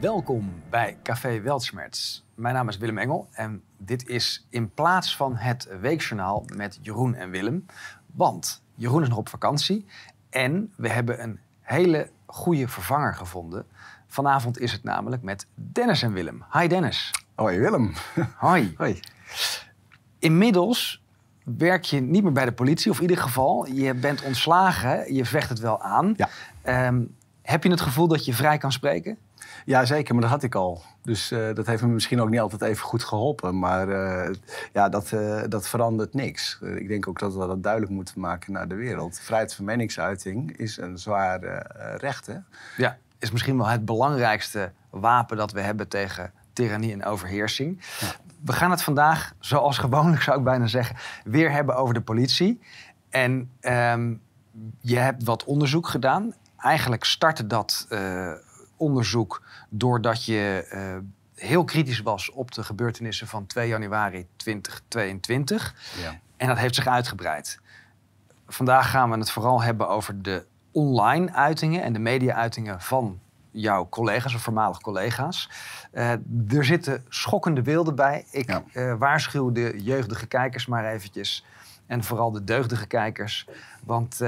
Welkom bij Café Weltschmerz. Mijn naam is Willem Engel en dit is in plaats van het weekjournaal met Jeroen en Willem. Want Jeroen is nog op vakantie en we hebben een hele goede vervanger gevonden. Vanavond is het namelijk met Dennis en Willem. Hi Dennis. Hoi Willem. Hoi. Hoi. Inmiddels werk je niet meer bij de politie, of in ieder geval, je bent ontslagen, je vecht het wel aan. Ja. Ehm, heb je het gevoel dat je vrij kan spreken? Ja, zeker, maar dat had ik al. Dus eh, dat heeft me misschien ook niet altijd even goed geholpen. Maar eh, ja, dat, eh, dat verandert niks. Ik denk ook dat we dat duidelijk moeten maken naar de wereld. Vrijheid van meningsuiting is een zwaar recht, hè? Ja. Is misschien wel het belangrijkste wapen dat we hebben tegen tirannie en overheersing. We gaan het vandaag, zoals gewoonlijk zou ik bijna zeggen, weer hebben over de politie. En ehm, je hebt wat onderzoek gedaan. Eigenlijk startte dat onderzoek doordat je eh, heel kritisch was op de gebeurtenissen van 2 januari 2022. Ja. En dat heeft zich uitgebreid. Vandaag gaan we het vooral hebben over de online uitingen en de media-uitingen van jouw collega's of voormalig collega's. Eh, er zitten schokkende beelden bij. Ik Ja. eh, waarschuw de jeugdige kijkers maar eventjes. En vooral de deugdige kijkers. Want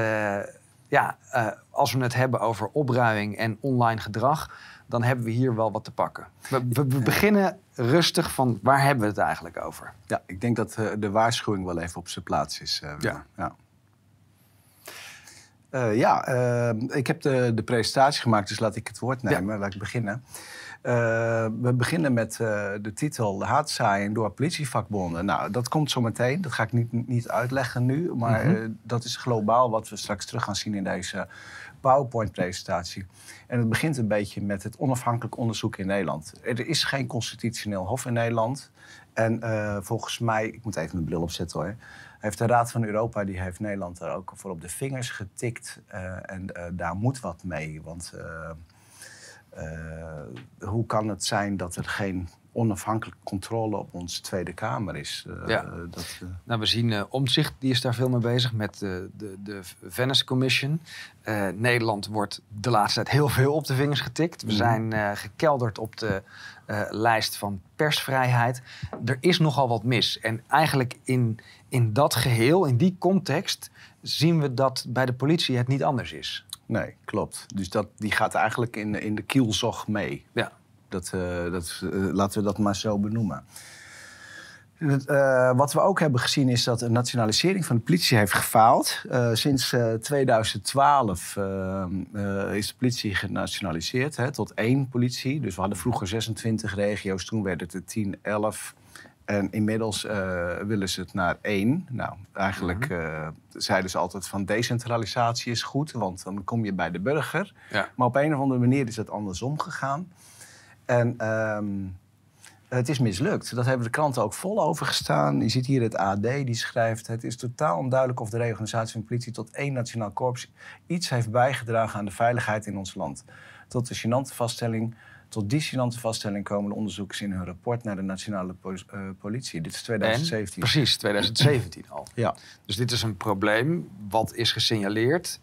ja, eh, als we het hebben over opruiming en online gedrag... dan hebben we hier wel wat te pakken. We, we- we beginnen rustig van waar hebben we het eigenlijk over? ja, ik denk dat eh, de waarschuwing wel even op zijn plaats is. eh, ja. Ja, eh, ik heb de, de presentatie gemaakt, dus laat ik het woord nemen. Laat ik beginnen. Eh, we beginnen met eh, de titel Haatzaaien door politievakbonden. Nou, dat komt zo meteen. Dat ga ik niet, niet uitleggen nu. Maar Mhm. eh, dat is globaal wat we straks terug gaan zien in deze PowerPoint-presentatie. En het begint een beetje met het onafhankelijk onderzoek in Nederland. Er is geen constitutioneel hof in Nederland. En volgens mij, ik moet even mijn bril opzetten hoor. Heeft de Raad van Europa, die heeft Nederland daar ook voor op de vingers getikt. En daar moet wat mee. Want hoe kan het zijn dat er geen onafhankelijke controle op onze Tweede Kamer is? Eh, Ja. dat, eh, Nou, we zien eh Omtzigt, die is daar veel mee bezig met de, de, de Venice Commission. Eh, Nederland wordt de laatste tijd heel veel op de vingers getikt. We Mhm. zijn eh, gekelderd op de eh, lijst van persvrijheid. Er is nogal wat mis. En eigenlijk in, in dat geheel, in die context, zien we dat bij de politie het niet anders is. Nee, klopt. Dus dat, die gaat eigenlijk in, in de kielzog mee. Ja. Dat, eh, dat, eh, laten we dat maar zo benoemen. Eh, wat we ook hebben gezien is dat de nationalisering van de politie heeft gefaald. Sinds eh, 2012 eh, eh, is de politie genationaliseerd hè, tot één politie. Dus we hadden vroeger 26 regio's, toen werden het er 10, 11. En inmiddels eh, willen ze het naar één. Nou, eigenlijk eh, zeiden ze altijd van decentralisatie is goed, want dan kom je bij de burger. Ja. Maar op een of andere manier is dat andersom gegaan. En ehm, het is mislukt. Dat hebben de kranten ook vol over gestaan. Je ziet hier het AD, die schrijft... het is totaal onduidelijk of de reorganisatie van de politie... tot één nationaal korps iets heeft bijgedragen aan de veiligheid in ons land. Tot de gênante vaststelling... Tot die gênante vaststelling komen de onderzoekers in hun rapport naar de nationale po- eh, politie. Dit is En, 2017. precies, 2017 al. Ja. Dus dit is een probleem wat is gesignaleerd.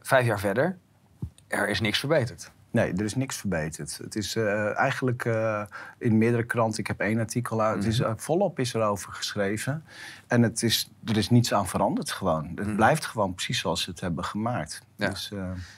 Vijf jaar verder, er is niks verbeterd. Nee, er is niks verbeterd. Het is eh, eigenlijk eh, in meerdere kranten, ik heb één artikel uit, het is, eh, volop is erover geschreven. En het is, er is niets aan veranderd gewoon. Het Mhm. blijft gewoon precies zoals ze het hebben gemaakt. Ja. Dus,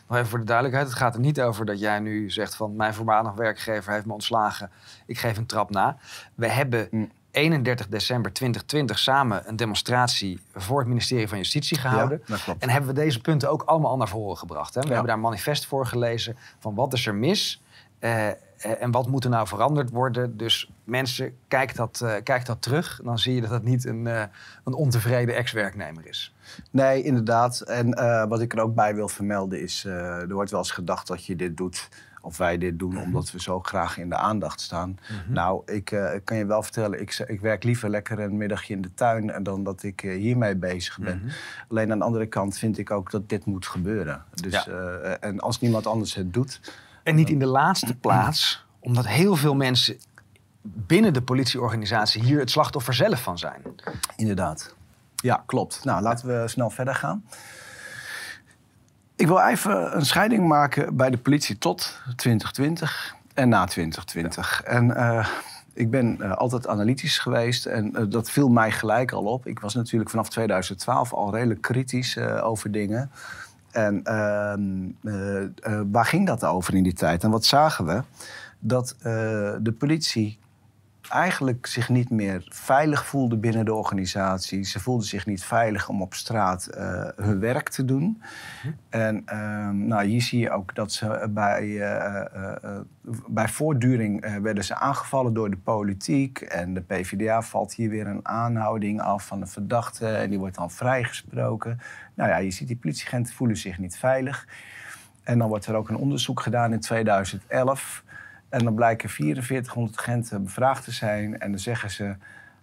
Nog even voor de duidelijkheid. Het gaat er niet over dat jij nu zegt van... mijn voormalig werkgever heeft me ontslagen. Ik geef een trap na. We hebben Mm. 31 december 2020 samen een demonstratie... voor het ministerie van Justitie gehouden. Ja, dat. En hebben we deze punten ook allemaal naar voren gebracht. Hè? We Ja. hebben daar een manifest voor gelezen van wat is er mis... eh, eh, en wat moet er nou veranderd worden? Dus mensen, kijk dat, eh, kijk dat terug. Dan zie je dat het niet een, een ontevreden ex-werknemer is. Nee, inderdaad. En wat ik er ook bij wil vermelden is... er wordt wel eens gedacht dat je dit doet... of wij dit doen omdat we zo graag in de aandacht staan. Nou, ik eh, kan je wel vertellen... Ik, ik werk liever lekker een middagje in de tuin... en dan dat ik eh, hiermee bezig ben. Mhm. Alleen aan de andere kant vind ik ook dat dit moet gebeuren. Dus, Ja. eh, en als niemand anders het doet... En niet in de laatste plaats, omdat heel veel mensen binnen de politieorganisatie hier het slachtoffer zelf van zijn. Inderdaad. Ja, klopt. Nou, laten we snel verder gaan. Ik wil even een scheiding maken bij de politie tot 2020 En na 2020. En eh, ik ben eh, altijd analytisch geweest en eh, dat viel mij gelijk al op. Ik was natuurlijk vanaf 2012 al redelijk kritisch over dingen. En ehm, eh, eh, waar ging dat over in die tijd? En wat zagen we? Dat de politie eigenlijk zich niet meer veilig voelde binnen de organisatie. Ze voelden zich niet veilig om op straat eh, hun werk te doen. En ehm, nou, hier zie je ook dat ze bij, eh, eh, eh, bij voortduring werden ze aangevallen door de politiek. En de PvdA valt hier weer een aanhouding af van de verdachte. En die wordt dan vrijgesproken. Nou ja, je ziet die politieagenten voelen zich niet veilig. En dan wordt er ook een onderzoek gedaan in 2011. En dan blijken 4400 agenten bevraagd te zijn. En dan zeggen ze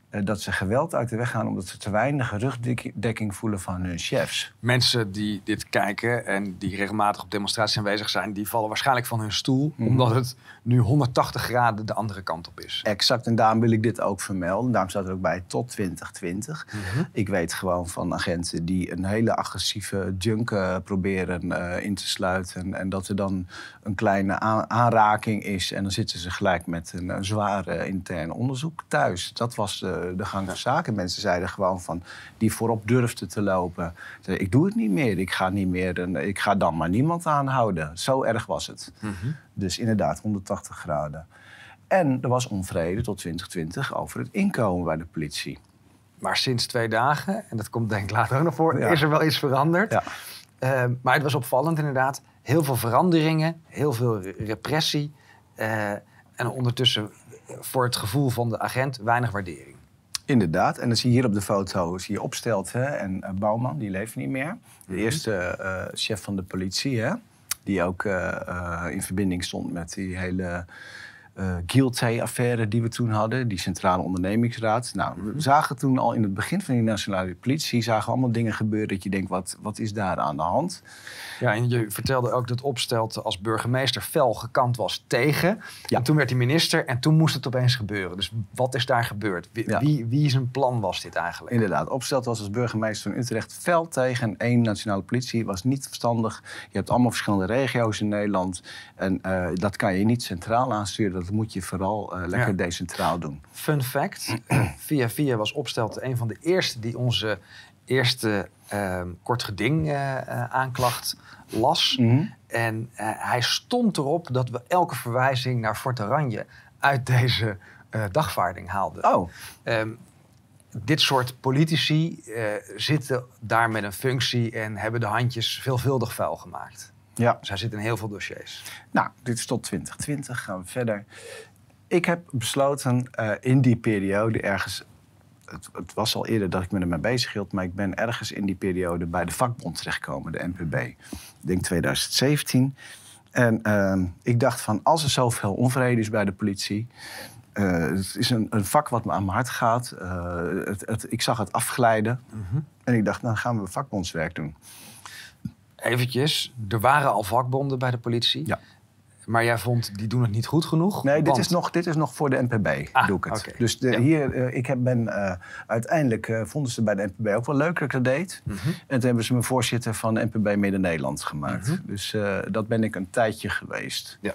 eh, dat ze geweld uit de weg gaan... omdat ze te weinig rugdekking voelen van hun chefs. Mensen die dit kijken en die regelmatig op demonstraties aanwezig zijn, die vallen waarschijnlijk van hun stoel, Mhm. omdat het nu 180 graden de andere kant op is. Exact, en daarom wil ik dit ook vermelden. Daarom staat er ook bij tot 2020. Mhm. Ik weet gewoon van agenten die een hele agressieve junk eh, proberen eh, in te sluiten. En dat er dan een kleine aan- aanraking is. En dan zitten ze gelijk met een, een zwaar eh, intern onderzoek thuis. Dat was eh, de gang van zaken. Mensen zeiden gewoon van die voorop durfden te lopen. Ik doe het niet meer. Ik ga, niet meer ik ga dan maar niemand aanhouden. Zo erg was het. Mhm. Dus inderdaad, 180 graden. En er was onvrede tot 2020 over het inkomen bij de politie. Maar sinds twee dagen, en dat komt denk ik later ook nog voor, Ja. is er wel iets veranderd. Ja. Eh, maar het was opvallend inderdaad. Heel veel veranderingen, heel veel re- repressie. eh, en ondertussen eh, voor het gevoel van de agent weinig waardering. Inderdaad. En dan zie je hier op de foto zie je Opstelten en eh, Bouwman, die leeft niet meer. De eerste eh, chef van de politie, hè? Die ook eh, eh, in verbinding stond met die hele eh Guilty-affaire die we toen hadden. Die Centrale Ondernemingsraad. Nou, we zagen toen al in het begin van die nationale politie... zagen we allemaal dingen gebeuren dat je denkt, wat, wat is daar aan de hand? Ja, en je vertelde ook dat Opstelt als burgemeester fel gekant was tegen. Ja. En toen werd hij minister en toen moest het opeens gebeuren. Dus wat is daar gebeurd? Wie, Ja. wie, wie zijn plan was dit eigenlijk? Inderdaad, Opstelt was als burgemeester van Utrecht fel tegen en één nationale politie. was niet verstandig. Je hebt allemaal verschillende regio's in Nederland. En eh, dat kan je niet centraal aansturen. Dat moet je vooral eh, lekker Ja. decentraal doen. Fun fact, via via was Opstelt een van de eerste die onze eerste ehm, kort geding eh, eh, aanklacht las. En eh, hij stond erop dat we elke verwijzing naar Fort Oranje uit deze dagvaarding haalden. Oh, Ehm, dit soort politici zitten daar met een functie en hebben de handjes veelvuldig vuil gemaakt. Ja. Dus hij zit in heel veel dossiers. Nou, dit is tot 2020. Gaan we verder. Ik heb besloten eh, in die periode ergens... Het, het was al eerder dat ik me ermee bezig hield... maar ik ben ergens in die periode bij de vakbond terechtgekomen, de NPB. Ik denk 2017. En ehm, ik dacht van, als er zoveel onvrede is bij de politie... eh, het is een, een vak wat me aan mijn hart gaat. eh, het, het, ik zag het afglijden. En ik dacht, dan gaan we vakbondswerk doen. Eventjes, er waren al vakbonden bij de politie. Ja. Maar jij vond, die doen het niet goed genoeg? Nee, dit is, nog, dit is nog voor de NPB, Ah, doe ik het. Dus de, Ja. hier, eh, ik heb, ben, eh, uiteindelijk eh, vonden ze bij de NPB ook wel leuk dat ik dat deed. Mhm. En toen hebben ze me voorzitter van de NPB Midden-Nederland gemaakt. Mhm. Dus eh, dat ben ik een tijdje geweest. Ja.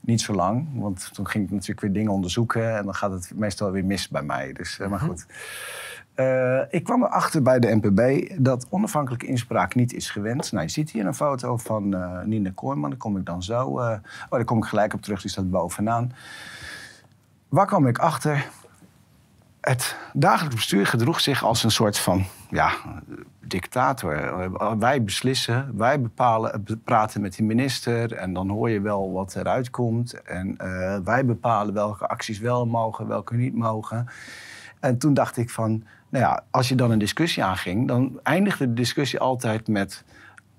Niet zo lang, want toen ging ik natuurlijk weer dingen onderzoeken... en dan gaat het meestal weer mis bij mij. Dus, eh, maar Mhm. goed. Eh, ik kwam erachter bij de NPB dat onafhankelijke inspraak niet is gewend. Nou, je ziet hier een foto van eh Nina Kooijman. Daar kom ik dan zo... eh, oh, daar kom ik gelijk op terug, die staat bovenaan. Waar kwam ik achter? Het dagelijks bestuur gedroeg zich als een soort van ja, dictator. Wij beslissen, wij bepalen, praten met die minister en dan hoor je wel wat eruit komt. En wij bepalen welke acties wel mogen, welke niet mogen. En toen dacht ik van, nou ja, als je dan een discussie aanging, dan eindigde de discussie altijd met,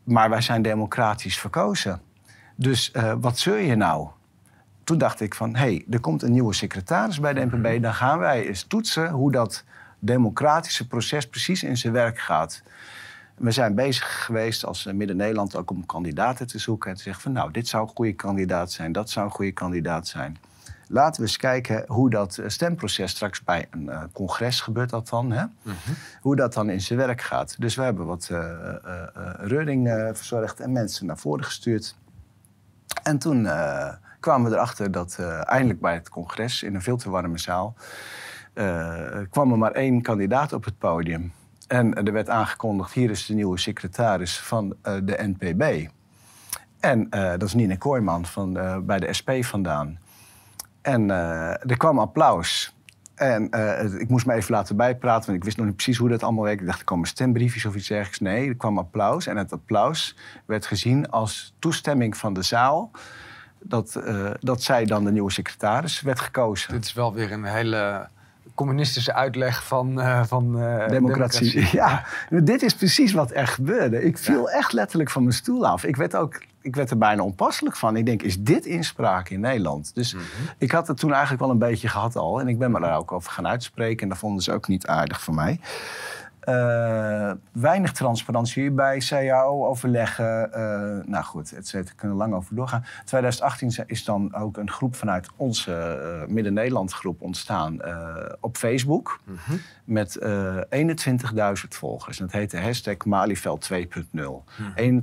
maar wij zijn democratisch verkozen. Dus eh, wat zeur je nou? Toen dacht ik van, hé, hey, er komt een nieuwe secretaris bij de NPB. Dan gaan wij eens toetsen hoe dat democratische proces precies in zijn werk gaat. We zijn bezig geweest als Midden-Nederland ook om kandidaten te zoeken. En te zeggen van, nou, dit zou een goede kandidaat zijn, dat zou een goede kandidaat zijn. Laten we eens kijken hoe dat eh, stemproces straks bij een eh, congres gebeurt dat dan. Hè? Hoe dat dan in zijn werk gaat. Dus we hebben wat eh eh, reuring verzorgd en mensen naar voren gestuurd. En toen kwamen we erachter dat eindelijk bij het congres in een veel te warme zaal kwam er maar één kandidaat op het podium. En er werd aangekondigd, hier is de nieuwe secretaris van de NPB. En dat is Nina Kooijman van, bij de SP vandaan. En er kwam applaus. En uh, ik moest me even laten bijpraten, want ik wist nog niet precies hoe dat allemaal werkte. Ik dacht, er komen stembriefjes of iets dergelijks. Nee, er kwam applaus. En het applaus werd gezien als toestemming van de zaal... dat, uh, dat zij dan de nieuwe secretaris werd gekozen. Dit is wel weer een hele communistische uitleg van, uh, van democratie. democratie. Ja, dit is precies wat er gebeurde. Ik viel echt letterlijk van mijn stoel af. Ik werd ook ik werd er bijna onpasselijk van. Ik denk, is dit inspraak in Nederland? Dus mhm. ik had het toen eigenlijk wel een beetje gehad al. En ik ben me daar ook over gaan uitspreken. En dat vonden ze ook niet aardig voor mij. Uh, weinig transparantie bij CAO-overleggen. Uh, eh, nou goed, het cetera, kunnen lang over doorgaan. 2018 is dan ook een groep vanuit onze uh, Midden-Nederland groep ontstaan op Facebook. Mm -hmm. Met 21.000 volgers. En dat heette hashtag Malieveld 2.0. Mm -hmm.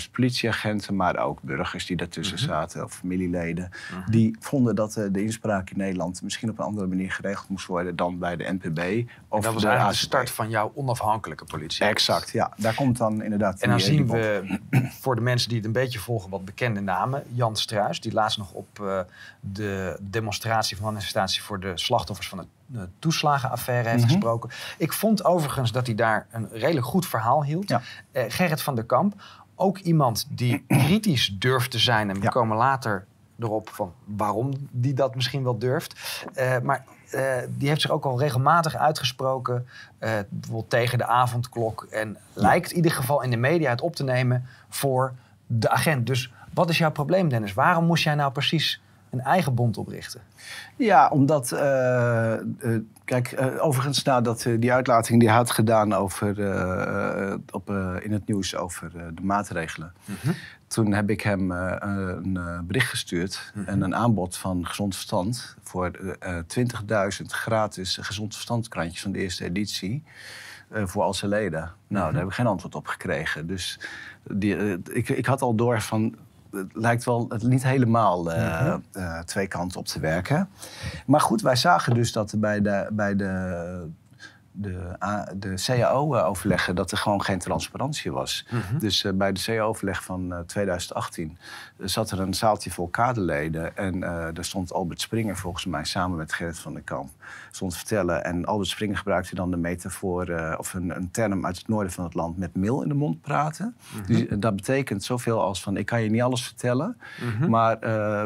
21.000 politieagenten, maar ook burgers die daartussen mhm. zaten. Of familieleden. Mhm. Die vonden dat de inspraak in Nederland misschien op een andere manier geregeld moest worden dan bij de NPB. Of dat was eigenlijk de start van jouw onafhankelijke politie. Exact, ja. Daar komt dan inderdaad... En dan zien we, voor de mensen die het een beetje volgen, wat bekende namen. Jan Struis, die laatst nog op uh, de demonstratie van manifestatie voor de slachtoffers van de toeslagenaffaire heeft mhm. gesproken. Ik vond overigens dat hij daar een redelijk goed verhaal hield. Ja. Uh, Gerrit van der Kamp, ook iemand die kritisch durft te zijn. En we komen later erop van waarom die dat misschien wel durft. Uh, maar uh, die heeft zich ook al regelmatig uitgesproken, uh, bijvoorbeeld tegen de avondklok. En lijkt in ieder geval in de media het op te nemen voor de agent. Dus wat is jouw probleem, Dennis? Waarom moest jij nou precies een eigen bond oprichten? Ja, omdat, uh, kijk, overigens nadat die uitlating die hij had gedaan over, op, in het nieuws over de maatregelen, mhm toen heb ik hem uh, een uh, bericht gestuurd mm -hmm. en een aanbod van Gezond Verstand voor uh, eh, 20.000 gratis Gezond Verstand krantjes van de eerste editie voor al zijn leden. Nou, mm -hmm. daar heb ik geen antwoord op gekregen. Dus die, ik, ik had al door van het lijkt wel het niet helemaal uh, uh, twee kanten op te werken. Maar goed, wij zagen dus dat bij de, bij de de, de CAO-overleggen dat er gewoon geen transparantie was. Mhm. Dus uh, bij de CAO-overleg van uh, 2018 zat er een zaaltje vol kaderleden. En uh, daar stond Albert Springer volgens mij samen met Gerrit van den Kamp. Stond te vertellen. En Albert Springer gebruikte dan de metafoor of een, een, term uit het noorden van het land met mil in de mond praten. Mhm. dus, dat betekent zoveel als van ik kan je niet alles vertellen. Mhm. Maar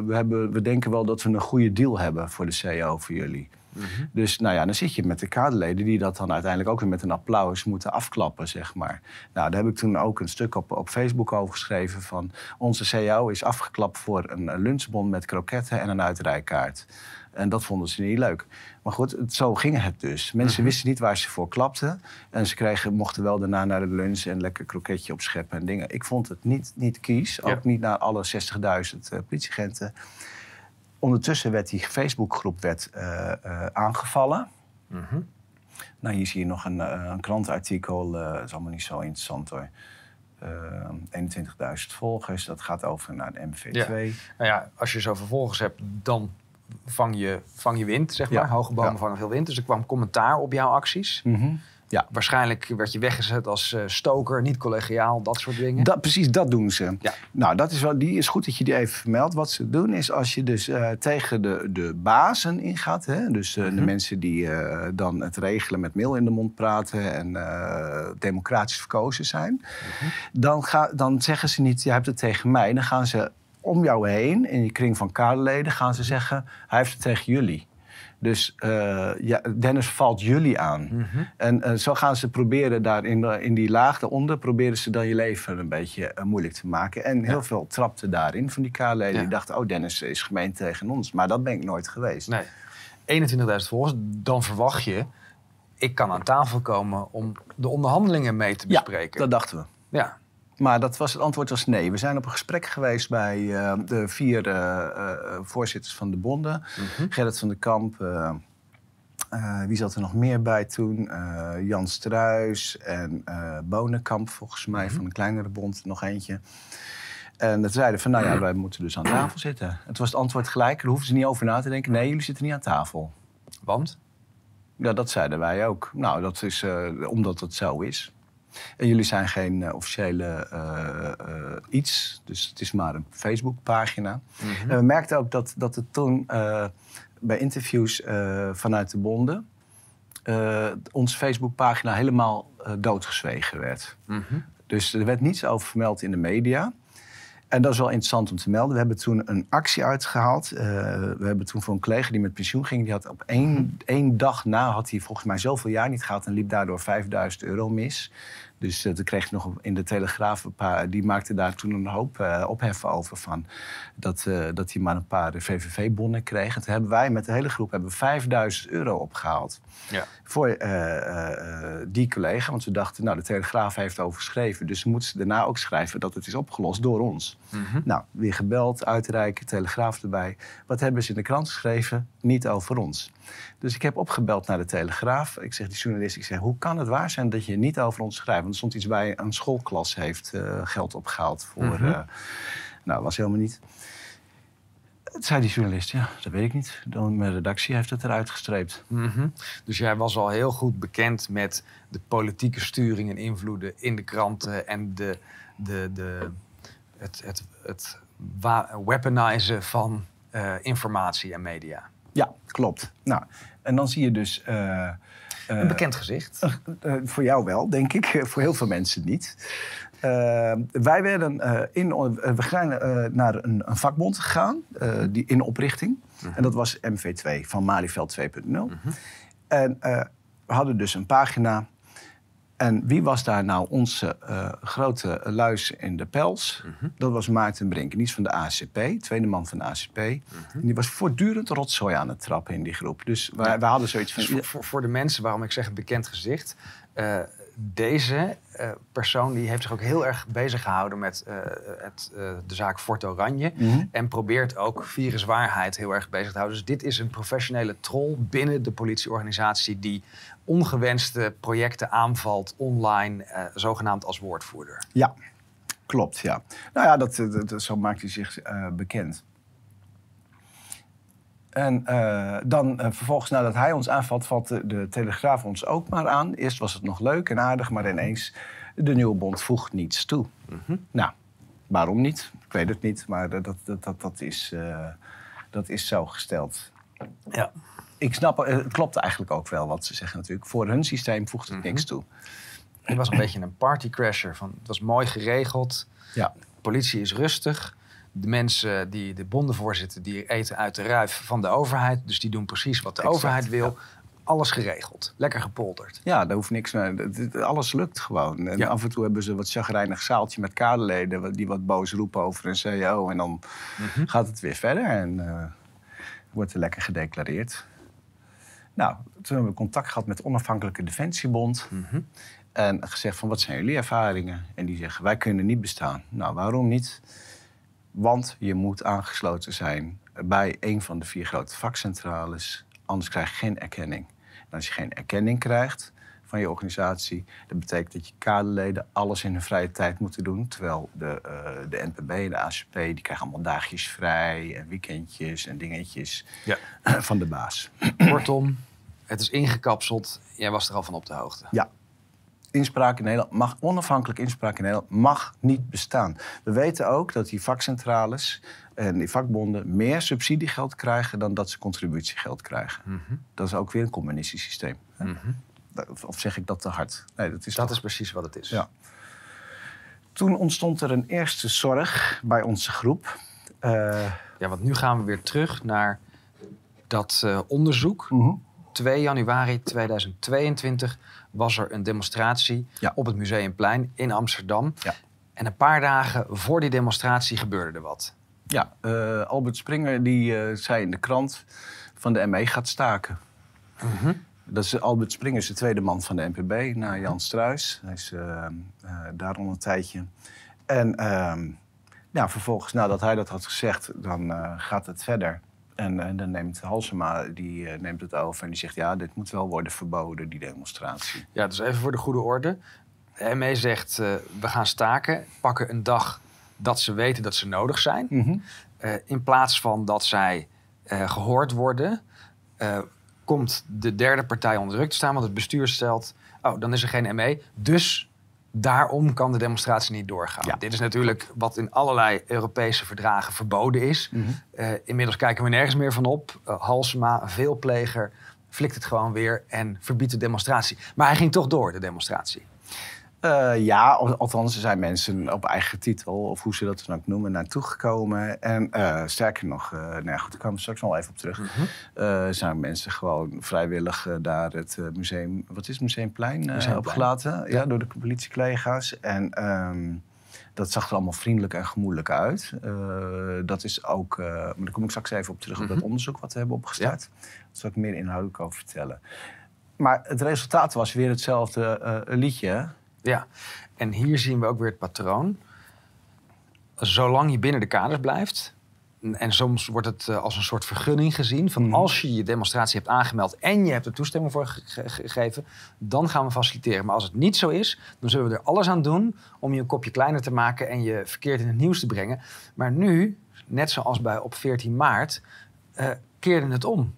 we, hebben, we denken wel dat we een goede deal hebben voor de CAO voor jullie. Mhm. Dus nou ja, dan zit je met de kaderleden die dat dan uiteindelijk ook weer met een applaus moeten afklappen, zeg maar. Nou, daar heb ik toen ook een stuk op, op Facebook over geschreven van onze CAO is afgeklapt voor een lunchbon met kroketten en een uitrijkaart. En dat vonden ze niet leuk. Maar goed, zo ging het dus. Mensen mhm. wisten niet waar ze voor klapten. En ze kregen, mochten wel daarna naar de lunch en lekker kroketje opscheppen en dingen. Ik vond het niet, niet kies. Ook niet naar alle 60.000 uh, politieagenten. Ondertussen werd die Facebookgroep werd, uh, uh, aangevallen. Mm -hmm. Nou, hier zie je nog een, uh, een krantartikel. dat is allemaal niet zo interessant hoor. 21.000 volgers, dat gaat over naar de MV2. Ja. Nou ja, als je zoveel volgers hebt, dan vang je, vang je wind, zeg maar. Ja. Hoge bomen vangen veel wind. Dus er kwam commentaar op jouw acties. Mm -hmm. Ja. Waarschijnlijk werd je weggezet als uh, stoker, niet collegiaal, dat soort dingen. Dat, precies, dat doen ze. Ja. Nou, dat is wel, die is goed dat je die even vermeldt. Wat ze doen is als je dus uh, tegen de, de bazen ingaat... Hè, dus uh, de mhm. mensen die dan het regelen met mail in de mond praten... en democratisch verkozen zijn... Mhm. dan, ga, dan zeggen ze niet, je hebt het tegen mij. Dan gaan ze om jou heen, in je kring van kaderleden... gaan ze zeggen, hij heeft het tegen jullie. Dus uh, ja, Dennis valt jullie aan. Mhm. En uh, zo gaan ze proberen daar in, in die laag eronder... proberen ze dan je leven een beetje uh, moeilijk te maken. En heel veel trapten daarin van die K-leden. Die dachten, oh, Dennis is gemeen tegen ons. Maar dat ben ik nooit geweest. Nee. 21.000 volgers, dan verwacht je... ik kan aan tafel komen om de onderhandelingen mee te bespreken. Ja, dat dachten we. Ja. Maar dat was, het antwoord was nee. We zijn op een gesprek geweest bij uh, de vier uh, uh, voorzitters van de bonden. Mm -hmm. Gerrit van der Kamp, wie zat er nog meer bij toen? Jan Struis en Bonenkamp, volgens mij, mm -hmm. van een kleinere bond, nog eentje. En dat zeiden van, nou ja, wij moeten dus aan tafel zitten. En toen was het antwoord gelijk, daar hoeven ze niet over na te denken. Nee, jullie zitten niet aan tafel. Want? Ja, dat zeiden wij ook. Nou, dat is uh, omdat het zo is. En jullie zijn geen uh, officiële uh, iets, dus het is maar een Facebookpagina. Mm -hmm. En we merkten ook dat, dat het toen bij interviews vanuit de bonden... onze Facebookpagina helemaal doodgezwegen werd. Mm -hmm. Dus er werd niets over vermeld in de media. En dat is wel interessant om te melden. We hebben toen een actie uitgehaald. Uh, we hebben toen voor een collega die met pensioen ging... die had op één, één dag na, had hij volgens mij zoveel jaar niet gehad... en liep daardoor 5000 euro mis. Dus uh, kreeg ik nog in de Telegraaf een paar... die maakte daar toen een hoop uh, opheffen over van... dat, uh, dat hij maar een paar VVV-bonnen kreeg. En toen hebben wij met de hele groep hebben 5000 euro opgehaald. Ja. Voor die collega. Want we dachten, nou, de Telegraaf heeft over geschreven... dus moeten ze daarna ook schrijven dat het is opgelost door ons. Mm -hmm. Nou, weer gebeld, uitreiken, Telegraaf erbij. Wat hebben ze in de krant geschreven? Niet over ons. Dus ik heb opgebeld naar de Telegraaf. Ik zeg die journalist, ik zeg, hoe kan het waar zijn dat je niet over ons schrijft? Want er stond iets bij, een schoolklas heeft uh, geld opgehaald voor... Mm -hmm. nou, was helemaal niet. Het zei die journalist, ja, dat weet ik niet. Dan mijn redactie heeft het eruit gestreept. Mm -hmm. Dus jij was al heel goed bekend met de politieke sturing en invloeden in de kranten en de, de, de, het, het, het weaponizen van uh, informatie en media. Ja, klopt. Nou, en dan zie je dus. Uh, een bekend gezicht. Uh, voor jou wel, denk ik. voor heel veel mensen niet. wij werden in. we zijn naar een, een, vakbond gegaan, die in oprichting. -huh. En dat was MV2 van Malieveld 2.0. -huh. En we hadden dus een pagina en wie was daar nou onze uh, grote luis in de pels? -hmm. Dat was Maarten Brink. Is van de ACP, tweede man van de ACP. En die was voortdurend rotzooi aan het trappen in die groep. Dus wij, wij hadden zoiets van... Dus voor, de mensen, waarom ik zeg bekend gezicht... Uh, deze uh, persoon die heeft zich ook heel erg bezig gehouden met het, de zaak Fort Oranje. -hmm. En probeert ook viruswaarheid heel erg bezig te houden. Dus dit is een professionele troll binnen de politieorganisatie die ongewenste projecten aanvalt online, zogenaamd als woordvoerder. Ja, klopt. Ja. Nou ja, dat, dat, zo maakt hij zich bekend. En uh, dan vervolgens, nadat hij ons aanvalt, valt de, de, Telegraaf ons ook maar aan. Eerst was het nog leuk en aardig, maar ineens, de nieuwe bond voegt niets toe. Mm -hmm. Nou, waarom niet? Ik weet het niet, maar dat, dat, dat, dat, is, dat is zo gesteld. Ja. Ik snap, het klopt eigenlijk ook wel wat ze zeggen natuurlijk. Voor hun systeem voegt het mm -hmm. niks toe. Het was een beetje een partycrasher. Van, het was mooi geregeld. Ja. De politie is rustig de mensen die de bonden voorzitten, die eten uit de ruif van de overheid. Dus die doen precies wat de exact, overheid wil. Ja. Alles geregeld. Lekker gepolderd. Ja, daar hoeft niks meer. Alles lukt gewoon. En ja. af en toe hebben ze wat chagrijnig zaaltje met kaderleden... die wat boos roepen over een CEO. En dan mm -hmm. gaat het weer verder en uh, wordt er lekker gedeclareerd. Nou, toen hebben we contact gehad met de Onafhankelijke Defensiebond... Mm -hmm. En gezegd van, wat zijn jullie ervaringen? En die zeggen, wij kunnen niet bestaan. Nou, waarom niet? Want je moet aangesloten zijn bij een van de vier grote vakcentrales. Anders krijg je geen erkenning. En als je geen erkenning krijgt van je organisatie, dat betekent dat je kaderleden alles in hun vrije tijd moeten doen. Terwijl de, uh, de NPB en de ACP, die krijgen allemaal dagjes vrij en weekendjes en dingetjes ja. van de baas. Kortom, het is ingekapseld. Jij was er al van op de hoogte. Ja, inspraak in Nederland mag, onafhankelijk inspraak in Nederland mag niet bestaan. We weten ook dat die vakcentrales en die vakbonden meer subsidiegeld krijgen dan dat ze contributiegeld krijgen. Mm -hmm. Dat is ook weer een communistisch systeem. Mm -hmm. Of zeg ik dat te hard? Nee, dat is, dat is precies wat het is. Ja. Toen ontstond er een eerste zorg bij onze groep. Uh... Ja, want nu gaan we weer terug naar dat uh, onderzoek. Mm -hmm. 2 januari 2022 was er een demonstratie ja. op het Museumplein in Amsterdam. Ja. En een paar dagen voor die demonstratie gebeurde er wat. Ja, uh, Albert Springer die, uh, zei in de krant van de ME gaat staken. Mm -hmm. Dat is, Albert Springer is de tweede man van de NPB, na Jan Struis. Hij is uh, daar al een tijdje. En ehm, ja, vervolgens, nadat hij dat had gezegd, dan gaat het verder. En, en, dan neemt Halsema die, uh, neemt het over en die zegt... ja, dit moet wel worden verboden, die demonstratie. Ja, dus even voor de goede orde. De ME zegt, uh, we gaan staken, pakken een dag dat ze weten dat ze nodig zijn. Mhm. Eh, in plaats van dat zij eh, gehoord worden, eh, komt de derde partij onder druk te staan. Want het bestuur stelt, oh, dan is er geen ME. Dus daarom kan de demonstratie niet doorgaan. Ja. Dit is natuurlijk wat in allerlei Europese verdragen verboden is. Mhm. Eh, inmiddels kijken we nergens meer van op. Uh, Halsema, veelpleger, flikt het gewoon weer en verbiedt de demonstratie. Maar hij ging toch door, de demonstratie. Uh, ja, althans, er zijn mensen op eigen titel, of hoe ze dat dan ook noemen, naartoe gekomen. En uh, sterker nog, uh, nou ja, goed, daar komen we straks nog wel even op terug. Mm -hmm. zijn mensen gewoon vrijwillig daar het museum, wat is het, Museumplein, Museumplein. opgelaten ja. door de politiecollega's. En um, dat zag er allemaal vriendelijk en gemoedelijk uit. dat is ook, maar daar kom ik straks even op terug, mm -hmm. op dat onderzoek wat we hebben opgestart. Ja. Daar zal ik meer inhoudelijk over vertellen. Maar het resultaat was weer hetzelfde liedje. Ja, en hier zien we ook weer het patroon. Zolang je binnen de kaders blijft, en soms wordt het uh, als een soort vergunning gezien, van mm. als je je demonstratie hebt aangemeld en je hebt er toestemming voor ge gegeven, dan gaan we faciliteren. Maar als het niet zo is, dan zullen we er alles aan doen om je een kopje kleiner te maken en je verkeerd in het nieuws te brengen. Maar nu, net zoals bij op 14 maart, uh, keerde het om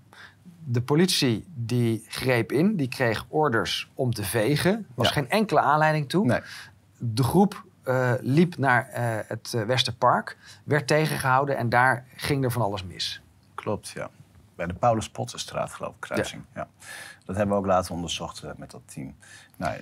de politie die greep in, die kreeg orders om te vegen. Er was ja. geen enkele aanleiding toe. Nee. De groep uh, liep naar uh, het uh, Westerpark, werd tegengehouden en daar ging er van alles mis. Klopt, ja. Bij de Paulus Potterstraat, geloof ik, kruising. Ja. ja. Dat hebben we ook later onderzocht met dat team. Nou,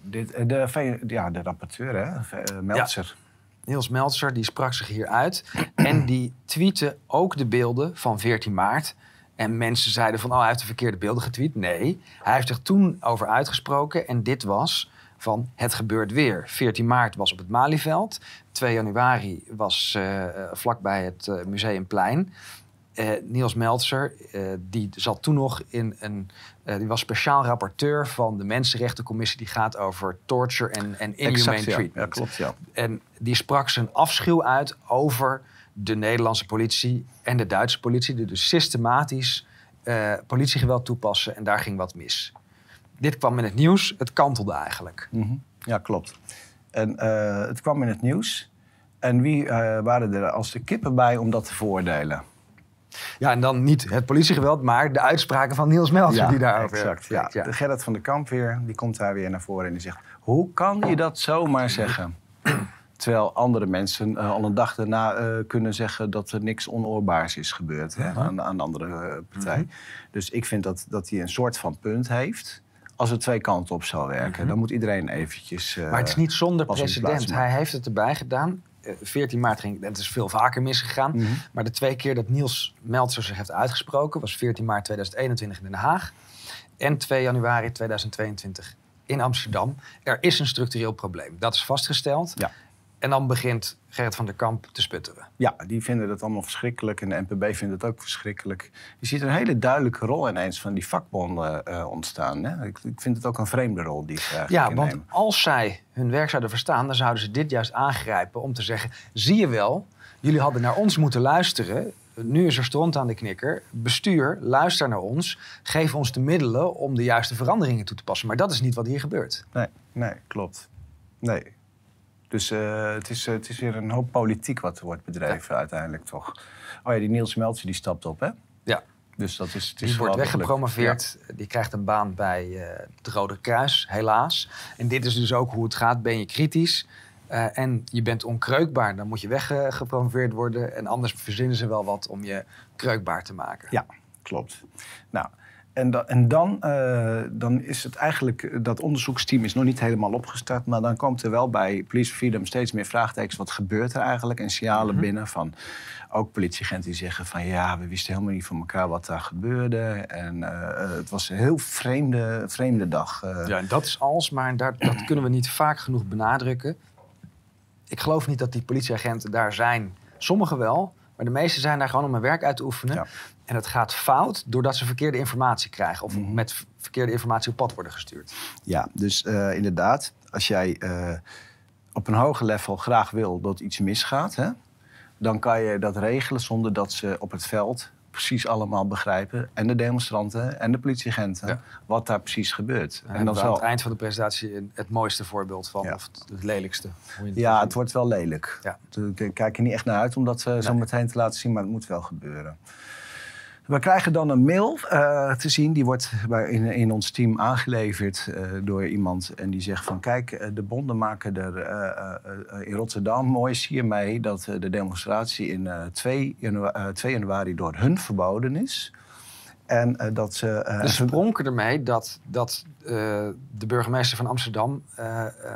dit, de, ja, de rapporteur, hè, Meltzer. Ja. Niels Meltzer, die sprak zich hier uit. en die tweette ook de beelden van 14 maart. En mensen zeiden van, oh, hij heeft de verkeerde beelden getweet. Nee, hij heeft zich toen over uitgesproken. En dit was van, het gebeurt weer. 14 maart was op het Malieveld. 2 januari was uh, vlakbij het uh, Museumplein. Uh, Niels Meltzer, die zat toen nog in een... die was speciaal rapporteur van de Mensenrechtencommissie... die gaat over torture en, en inhumane exact, ja. treatment. Ja, klopt, ja. En die sprak zijn afschuw uit over de Nederlandse politie en de Duitse politie, die dus systematisch uh, politiegeweld toepassen en daar ging wat mis. Dit kwam in het nieuws, het kantelde eigenlijk. Mm -hmm. Ja, klopt. En uh, het kwam in het nieuws. En wie uh, waren er als de kippen bij om dat te veroordelen? Ja, en dan niet het politiegeweld, maar de uitspraken van Niels Meltzer ja, die daarover exact. Ja. ja. De Gerrit van de Kamp weer, die komt daar weer naar voren en die zegt... Hoe kan je dat zomaar zeggen? Terwijl andere mensen uh, al een dag daarna uh, kunnen zeggen dat er niks onoorbaars is gebeurd hè, aan, aan de andere uh, partij. Mm -hmm. Dus ik vind dat, dat hij een soort van punt heeft. Als het twee kanten op zou werken, mm -hmm. dan moet iedereen eventjes. maar het is niet zonder precedent. Hij heeft het erbij gedaan. 14 maart ging het is veel vaker misgegaan. Mm -hmm. Maar de twee keer dat Niels Meltzer zich heeft uitgesproken was 14 maart 2021 in Den Haag en 2 januari 2022 in Amsterdam. Er is een structureel probleem. Dat is vastgesteld. Ja. En dan begint Gerrit van der Kamp te sputteren. Ja, die vinden dat allemaal verschrikkelijk. En de NPB vindt het ook verschrikkelijk. Je ziet een hele duidelijke rol ineens van die vakbonden uh, ontstaan. Hè? Ik, ik, vind het ook een vreemde rol die ze Ja, innemen. want als zij hun werk zouden verstaan... dan zouden ze dit juist aangrijpen om te zeggen... zie je wel, jullie hadden naar ons moeten luisteren... Nu is er stront aan de knikker. Bestuur, luister naar ons. Geef ons de middelen om de juiste veranderingen toe te passen. Maar dat is niet wat hier gebeurt. Nee, nee klopt. Nee, dus uh, het, is, uh, het is weer een hoop politiek wat er wordt bedreven ja. uiteindelijk toch. Oh ja, die Niels Meltzer die stapt op, hè? Ja. Dus dat is, het is die wordt weggepromoveerd. Ja. Die krijgt een baan bij uh, het Rode Kruis, helaas. En dit is dus ook hoe het gaat. Ben je kritisch en je bent onkreukbaar, dan moet je weggepromoveerd worden. En anders verzinnen ze wel wat om je kreukbaar te maken. Ja, klopt. Nou, en, da en dan, uh, dan is het eigenlijk, dat onderzoeksteam is nog niet helemaal opgestart, maar dan komt er wel bij Police Freedom steeds meer vraagtekens. Wat gebeurt er eigenlijk? En signalen mm -hmm. binnen van ook politieagenten die zeggen van ja, we wisten helemaal niet van elkaar wat daar gebeurde. En uh, het was een heel vreemde, vreemde dag. Uh. Ja, en dat is alles, maar daar, dat kunnen we niet vaak genoeg benadrukken. Ik geloof niet dat die politieagenten daar zijn. Sommigen wel, maar de meeste zijn daar gewoon om hun werk uit te oefenen. Ja. En het gaat fout doordat ze verkeerde informatie krijgen. Of mm -hmm. met verkeerde informatie op pad worden gestuurd. Ja, dus uh, inderdaad, als jij uh, op een hoger level graag wil dat iets misgaat... Hè, dan kan je dat regelen zonder dat ze op het veld precies allemaal begrijpen. En de demonstranten en de politieagenten. Ja. Wat daar precies gebeurt. En, en dat dan is aan zal, het eind van de presentatie het mooiste voorbeeld van, Ja. of het, lelijkste. het ja, het wordt wel lelijk. Ja. Ik kijk er niet echt naar uit om dat eh, zo meteen te laten zien, maar het moet wel gebeuren. We krijgen dan een mail eh, te zien, die wordt in, in ons team aangeleverd eh, door iemand. En die zegt van kijk, eh, de bonden maken er in Rotterdam mooi zie je mee dat de demonstratie in eh 2, janua- eh, 2 januari door hun verboden is. En dat ze... eh, Dus ze pronken ermee dat, dat de burgemeester van Amsterdam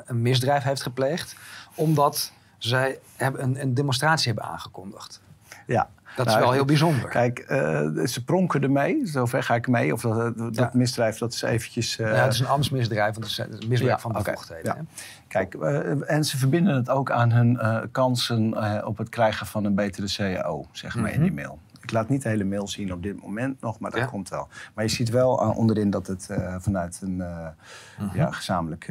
een misdrijf heeft gepleegd. Omdat zij hebben een, een demonstratie hebben aangekondigd. ja. Dat is Nou, wel heel bijzonder. Kijk, eh, ze pronken ermee, zover ga ik mee. Of dat, dat Ja. misdrijf, dat is eventjes... eh, ja, het is een ambtsmisdrijf, want het is een misbruik Ja, van bevoegdheden. ja. hè? Kijk, eh, en ze verbinden het ook aan hun kansen op het krijgen van een betere CAO, zeg maar, in die mail. Ik laat niet de hele mail zien op dit moment nog, maar dat Mhm. Ja. komt wel. Maar je ziet wel eh, onderin dat het eh, vanuit een eh, Mhm. ja, gezamenlijk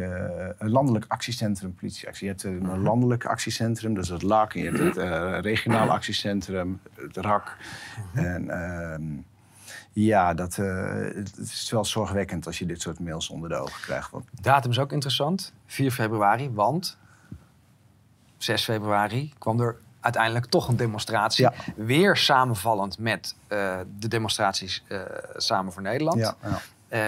een landelijk actiecentrum, politieactie. Je hebt een Mhm. landelijk actiecentrum, dus het LAC. En je hebt het regionaal actiecentrum, het RAK. Mhm. En ehm, ja, dat, het is wel zorgwekkend als je dit soort mails onder de ogen krijgt. Want Datum is ook interessant. 4 februari, want 6 februari kwam er uiteindelijk toch een demonstratie. Ja. Weer samenvallend met eh, de demonstraties eh, Samen voor Nederland. ja, ja.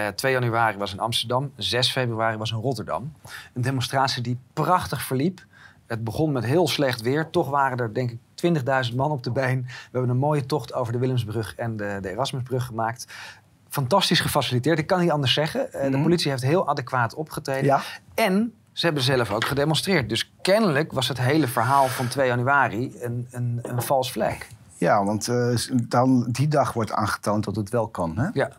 Eh, 2 januari was in Amsterdam, 6 februari was in Rotterdam. Een demonstratie die prachtig verliep. Het begon met heel slecht weer. Toch waren er denk ik 20.000 man op de been. We hebben een mooie tocht over de Willemsbrug en de, de Erasmusbrug gemaakt. Fantastisch gefaciliteerd, ik kan niet anders zeggen. De Mhm. politie heeft heel adequaat opgetreden. En ze hebben zelf ook gedemonstreerd. Dus kennelijk was het hele verhaal van 2 januari een, een, een vals vlek. Ja, want eh, dan, die dag wordt aangetoond dat het wel kan. Hè? Ja.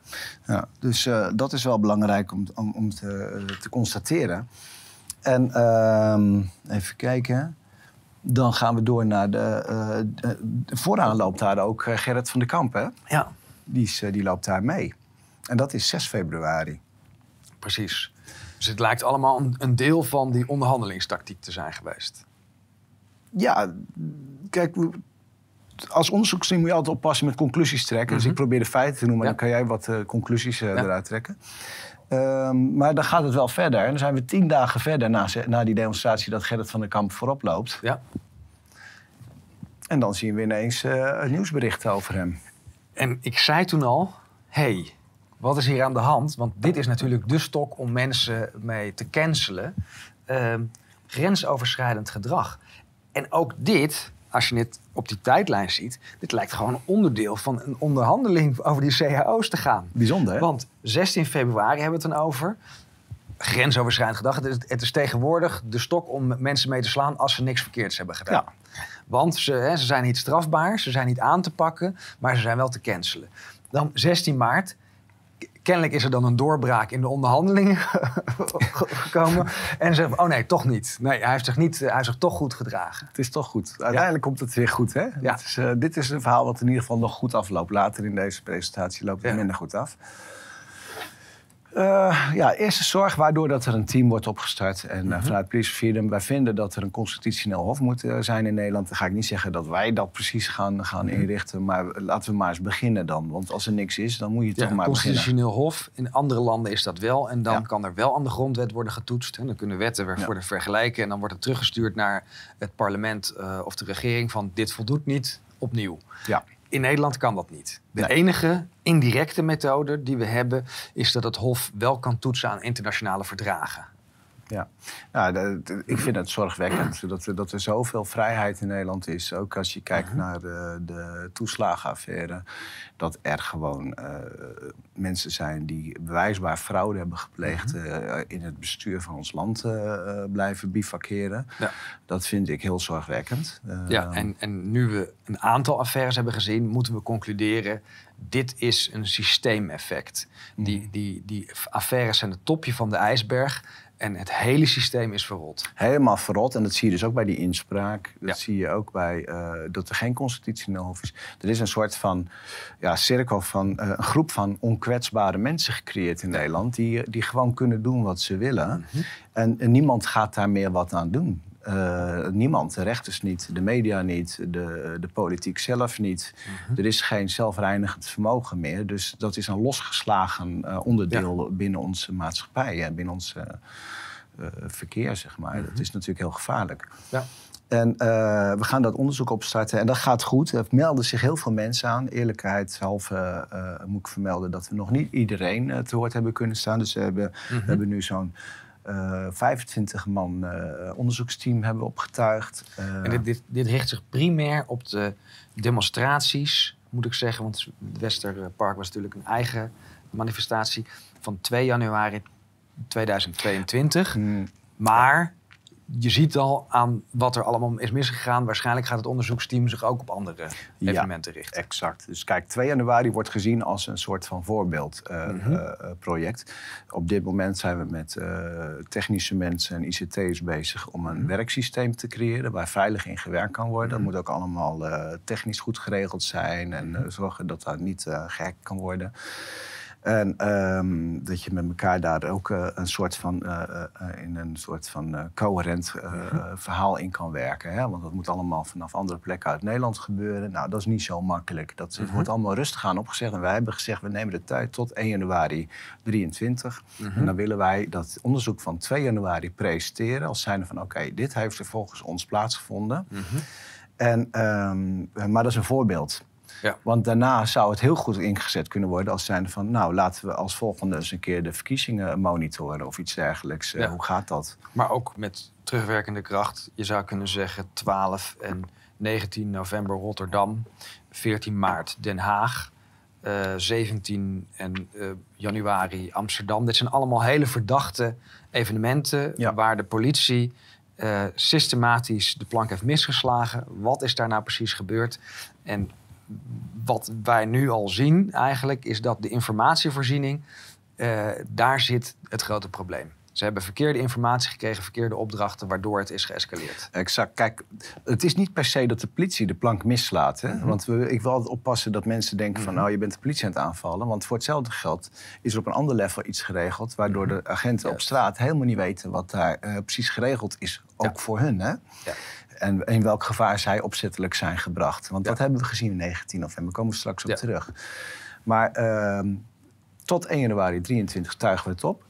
Ja, dus eh, dat is wel belangrijk om, om, om te, te constateren. En ehm, even kijken. Dan gaan we door naar de. eh, de- de vooraan loopt daar ook eh, Gerrit van der Kamp. Hè? ja, Die, is, eh, die loopt daar mee. En dat is 6 februari. precies. Dus het lijkt allemaal een, een deel van die onderhandelingstactiek te zijn geweest. Ja, kijk, als onderzoeksteam moet je altijd oppassen met conclusies trekken. Dus ik probeer de feiten te noemen, Ja. dan kan jij wat eh, conclusies eh, Ja. eruit trekken. Ehm, maar dan gaat het wel verder. En dan zijn we tien dagen verder na, na die demonstratie dat Gerrit van der Kamp voorop loopt. Ja. En dan zien we ineens eh, een nieuwsbericht over hem. En ik zei toen al, hey, wat is hier aan de hand? Want dit is natuurlijk de stok om mensen mee te cancelen. Ehm, grensoverschrijdend gedrag. En ook dit, als je het op die tijdlijn ziet... dit lijkt gewoon een onderdeel van een onderhandeling over die cao's te gaan. Bijzonder, hè? Want 16 februari hebben we het dan over. Grensoverschrijdend gedrag. Het is, het is tegenwoordig de stok om mensen mee te slaan als ze niks verkeerds hebben gedaan. Ja. Want ze, hè, ze zijn niet strafbaar, ze zijn niet aan te pakken, maar ze zijn wel te cancelen. Dan 16 maart. Kennelijk is er dan een doorbraak in de onderhandelingen ge- gekomen. En ze zeggen, oh nee, toch niet. Nee, hij heeft zich, niet, hij heeft zich toch goed gedragen. Het is toch goed. Uiteindelijk komt het weer goed, hè? Ja. Is, eh, dit is een verhaal wat in ieder geval nog goed afloopt. Later in deze presentatie loopt het Ja. minder goed af. Eh, ja, eerste zorg waardoor dat er een team wordt opgestart. En Mhm. eh, vanuit Police Freedom, wij vinden dat er een constitutioneel hof moet eh, zijn in Nederland. Dan ga ik niet zeggen dat wij dat precies gaan, Mhm. gaan inrichten. Maar laten we maar eens beginnen dan. Want als er niks is, dan moet je Ja, toch maar beginnen. constitutioneel hof. In andere landen is dat wel. En dan Ja. kan er wel aan de grondwet worden getoetst. En dan kunnen wetten weer Ja. worden vergelijken. En dan wordt het teruggestuurd naar het parlement of de regering van dit voldoet niet, opnieuw. Ja. In Nederland kan dat niet. De Nee. enige indirecte methode die we hebben, is dat het Hof wel kan toetsen aan internationale verdragen. Ja, de- de- ik vind het zorgwekkend dat er, dat er zoveel vrijheid in Nederland is. Ook als je kijkt naar de, de toeslagenaffaire. Dat er gewoon eh, mensen zijn die bewijsbaar fraude hebben gepleegd... eh, in het bestuur van ons land eh, eh, blijven bivakeren. Ja. Dat vind ik heel zorgwekkend. Eh, Ja, en, en nu we een aantal affaires hebben gezien, moeten we concluderen: dit is een systeemeffect. Die, die, die affaires zijn het topje van de ijsberg en het hele systeem is verrot. Helemaal verrot. En dat zie je dus ook bij die inspraak. Dat Ja. zie je ook bij eh, dat er geen constitutioneel hof is. Er is een soort van ja, cirkel van eh, een groep van onkwetsbare mensen gecreëerd in Nederland. Die, die gewoon kunnen doen wat ze willen. Mhm. en, en niemand gaat daar meer wat aan doen. Uh, niemand, de rechters niet, de media niet, de, de politiek zelf niet. Er is geen zelfreinigend vermogen meer. Dus dat is een losgeslagen uh, onderdeel binnen onze maatschappij en binnen ons verkeer, zeg maar. Dat is natuurlijk heel gevaarlijk. Ja. En we gaan dat onderzoek opstarten. En dat gaat goed. Er melden zich heel veel mensen aan. Eerlijkheidshalve uh, moet ik vermelden dat we nog niet iedereen te woord hebben kunnen staan. Dus we hebben, we Mhm. hebben nu zo'n 25 man onderzoeksteam hebben opgetuigd. En dit, dit, dit richt zich primair op de demonstraties, moet ik zeggen. Want het Westerpark was natuurlijk een eigen manifestatie van 2 januari 2022. Mm. Maar je ziet al aan wat er allemaal is misgegaan. Waarschijnlijk gaat het onderzoeksteam zich ook op andere evenementen ja, richten. Exact. Dus kijk, 2 januari wordt gezien als een soort van voorbeeldproject. Uh, Mhm. op dit moment zijn we met uh, technische mensen en ICT'ers bezig om een werksysteem te creëren waar veilig in gewerkt kan worden. Dat moet ook allemaal uh, technisch goed geregeld zijn en zorgen dat dat niet gehackt kan worden. En um, dat je met elkaar daar ook uh, een soort van, uh, uh, in een soort van coherent verhaal in kan werken. Hè? Want dat moet allemaal vanaf andere plekken uit Nederland gebeuren. Nou, dat is niet zo makkelijk. Dat het wordt allemaal rustig aan opgezegd. En wij hebben gezegd, we nemen de tijd tot 1 januari 23. En dan willen wij dat onderzoek van 2 januari presenteren. Als zijnde van, oké, okay, dit heeft er volgens ons plaatsgevonden. En, um, maar dat is een voorbeeld. Ja. Want daarna zou het heel goed ingezet kunnen worden als zijnde van... nou, laten we als volgende eens een keer de verkiezingen monitoren of iets dergelijks. Ja. Hoe gaat dat? Maar ook met terugwerkende kracht. Je zou kunnen zeggen 12 en 19 november Rotterdam, 14 maart Den Haag... Uh, 17 en uh, januari Amsterdam. Dit zijn allemaal hele verdachte evenementen... Ja. waar de politie uh, systematisch de plank heeft misgeslagen. Wat is daar nou precies gebeurd? En wat wij nu al zien eigenlijk, is dat de informatievoorziening, uh, daar zit het grote probleem. Ze hebben verkeerde informatie gekregen, verkeerde opdrachten, waardoor het is geëscaleerd. Exact. Kijk, het is niet per se dat de politie de plank mislaat. Hè? Mm -hmm. Want we, ik wil altijd oppassen dat mensen denken van... nou, je bent de politie aan het aanvallen. Want voor hetzelfde geld is er op een ander level iets geregeld... waardoor de agenten op straat helemaal niet weten wat daar uh, precies geregeld is. Ook ja. voor hun, hè? Ja. En in welk gevaar zij opzettelijk zijn gebracht. Want ja. dat hebben we gezien in 19 november. Daar komen we straks op ja. terug. Maar uh, tot 1 januari 23 tuigen we het op.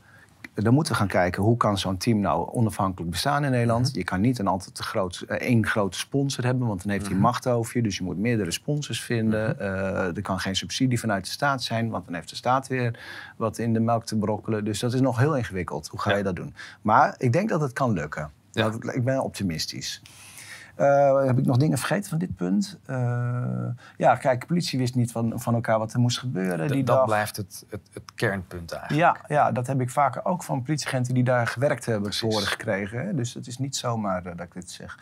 Dan moeten we gaan kijken hoe kan zo'n team nou onafhankelijk bestaan in Nederland. Mm -hmm. Je kan niet een altijd te groot, uh, één grote sponsor hebben, want dan heeft hij mm -hmm. macht over je. Dus je moet meerdere sponsors vinden. Mm -hmm. uh, er kan geen subsidie vanuit de staat zijn, want dan heeft de staat weer wat in de melk te brokkelen. Dus dat is nog heel ingewikkeld. Hoe ga ja. je dat doen? Maar ik denk dat het kan lukken. Ja. Ik ben optimistisch. Uh, heb ik nog dingen vergeten van dit punt? Uh, ja, kijk, de politie wist niet van, van elkaar wat er moest gebeuren. D die dat dag. blijft het, het, het, kernpunt eigenlijk. Ja, ja, dat heb ik vaker ook van politieagenten die daar gewerkt hebben te horen gekregen. Hè? Dus het is niet zomaar uh, dat ik dit zeg.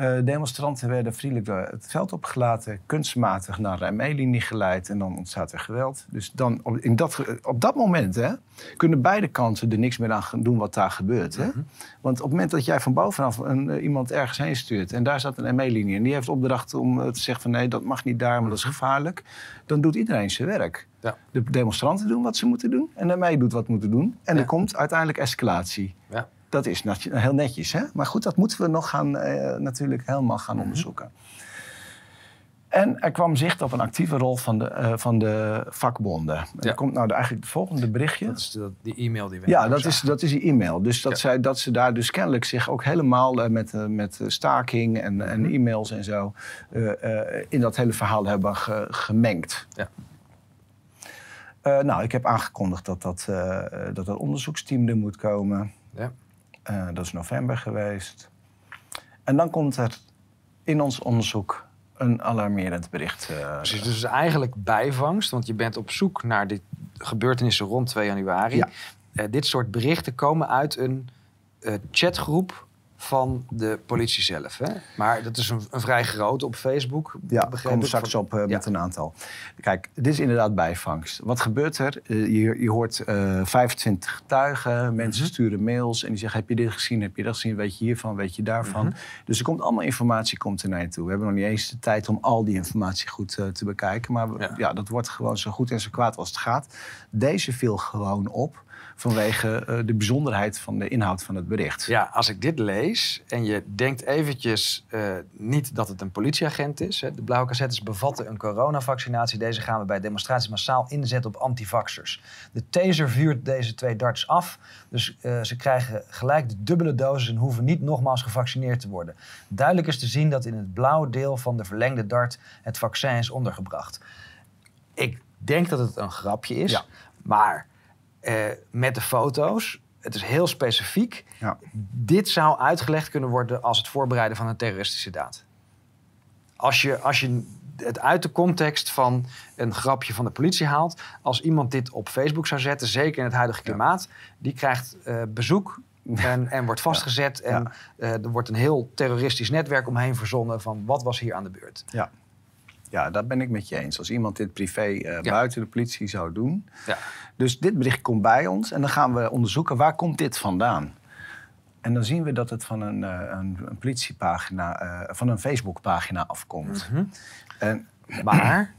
Uh, demonstranten werden vriendelijk het veld opgelaten, kunstmatig naar de ME-linie geleid en dan ontstaat er geweld. Dus dan op, in dat, op dat moment hè, kunnen beide kanten er niks meer aan doen wat daar gebeurt. Hè? Mm -hmm. Want op het moment dat jij van bovenaf een, uh, iemand ergens heen stuurt en daar staat een ME-linie en die heeft opdracht om uh, te zeggen van nee, dat mag niet daar, maar dat is gevaarlijk, dan doet iedereen zijn werk. Ja. De demonstranten doen wat ze moeten doen en de ME doet wat moeten doen en ja. er komt uiteindelijk escalatie. Ja. Dat is heel netjes, hè? Maar goed, dat moeten we nog gaan, uh, natuurlijk helemaal gaan mm -hmm. onderzoeken. En er kwam zicht op een actieve rol van de, uh, van de vakbonden. En Ja. Er komt nou de, eigenlijk het volgende berichtje. Dat is de, die e-mail die we Ja, dat zagen. is, dat is die e-mail. Dus dat, Ja. zij, dat ze daar dus kennelijk zich ook helemaal eh, met, eh, met staking en, en Mhm. e-mails en zo... eh, eh, in dat hele verhaal hebben ge- gemengd. Ja. Eh, nou, ik heb aangekondigd dat dat, eh, dat dat onderzoeksteam er moet komen. Ja. Eh, dat is november geweest. En dan komt er in ons onderzoek een alarmerend bericht. eh, Precies, dus eigenlijk bijvangst, want je bent op zoek naar de gebeurtenissen rond 2 januari. Ja. Eh, dit soort berichten komen uit een chatgroep van de politie zelf. Hè? Maar dat is een, een vrij grote op Facebook. Ja, komen straks op eh, met Ja. een aantal. Kijk, dit is inderdaad bijvangst. Wat gebeurt er? Eh, je, je hoort eh 25 getuigen, mensen Mhm. sturen mails... en die zeggen, heb je dit gezien, heb je dat gezien? Weet je hiervan, weet je daarvan? Mhm. Dus er komt allemaal informatie komt er naar je toe. We hebben nog niet eens de tijd om al die informatie goed eh, te bekijken... maar we- Ja. ja. dat wordt gewoon zo goed en zo kwaad als het gaat. Deze viel gewoon op... vanwege uh, de bijzonderheid van de inhoud van het bericht. Ja, als ik dit lees en je denkt eventjes uh, niet dat het een politieagent is. Hè. De blauwe cassettes bevatten een coronavaccinatie. Deze gaan we bij demonstraties massaal inzetten op antivaxers. De taser vuurt deze twee darts af. Dus uh, ze krijgen gelijk de dubbele dosis en hoeven niet nogmaals gevaccineerd te worden. Duidelijk is te zien dat in het blauwe deel van de verlengde dart het vaccin is ondergebracht. Ik denk dat het een grapje is, Ja. maar eh, met de foto's, het is heel specifiek. Ja. Dit zou uitgelegd kunnen worden als het voorbereiden van een terroristische daad. Als je, als je het uit de context van een grapje van de politie haalt, als iemand dit op Facebook zou zetten, zeker in het huidige klimaat, die krijgt eh, bezoek. En, en wordt vastgezet. En eh, er wordt een heel terroristisch netwerk omheen verzonnen van wat was hier aan de beurt. Ja. Ja, dat ben ik met je eens. Als iemand dit privé eh, buiten de politie zou doen. Ja. Dus dit bericht komt bij ons en dan gaan we onderzoeken waar komt dit vandaan. En dan zien we dat het van een, eh, een, een politiepagina, eh, van een Facebookpagina afkomt. Mhm. En Maar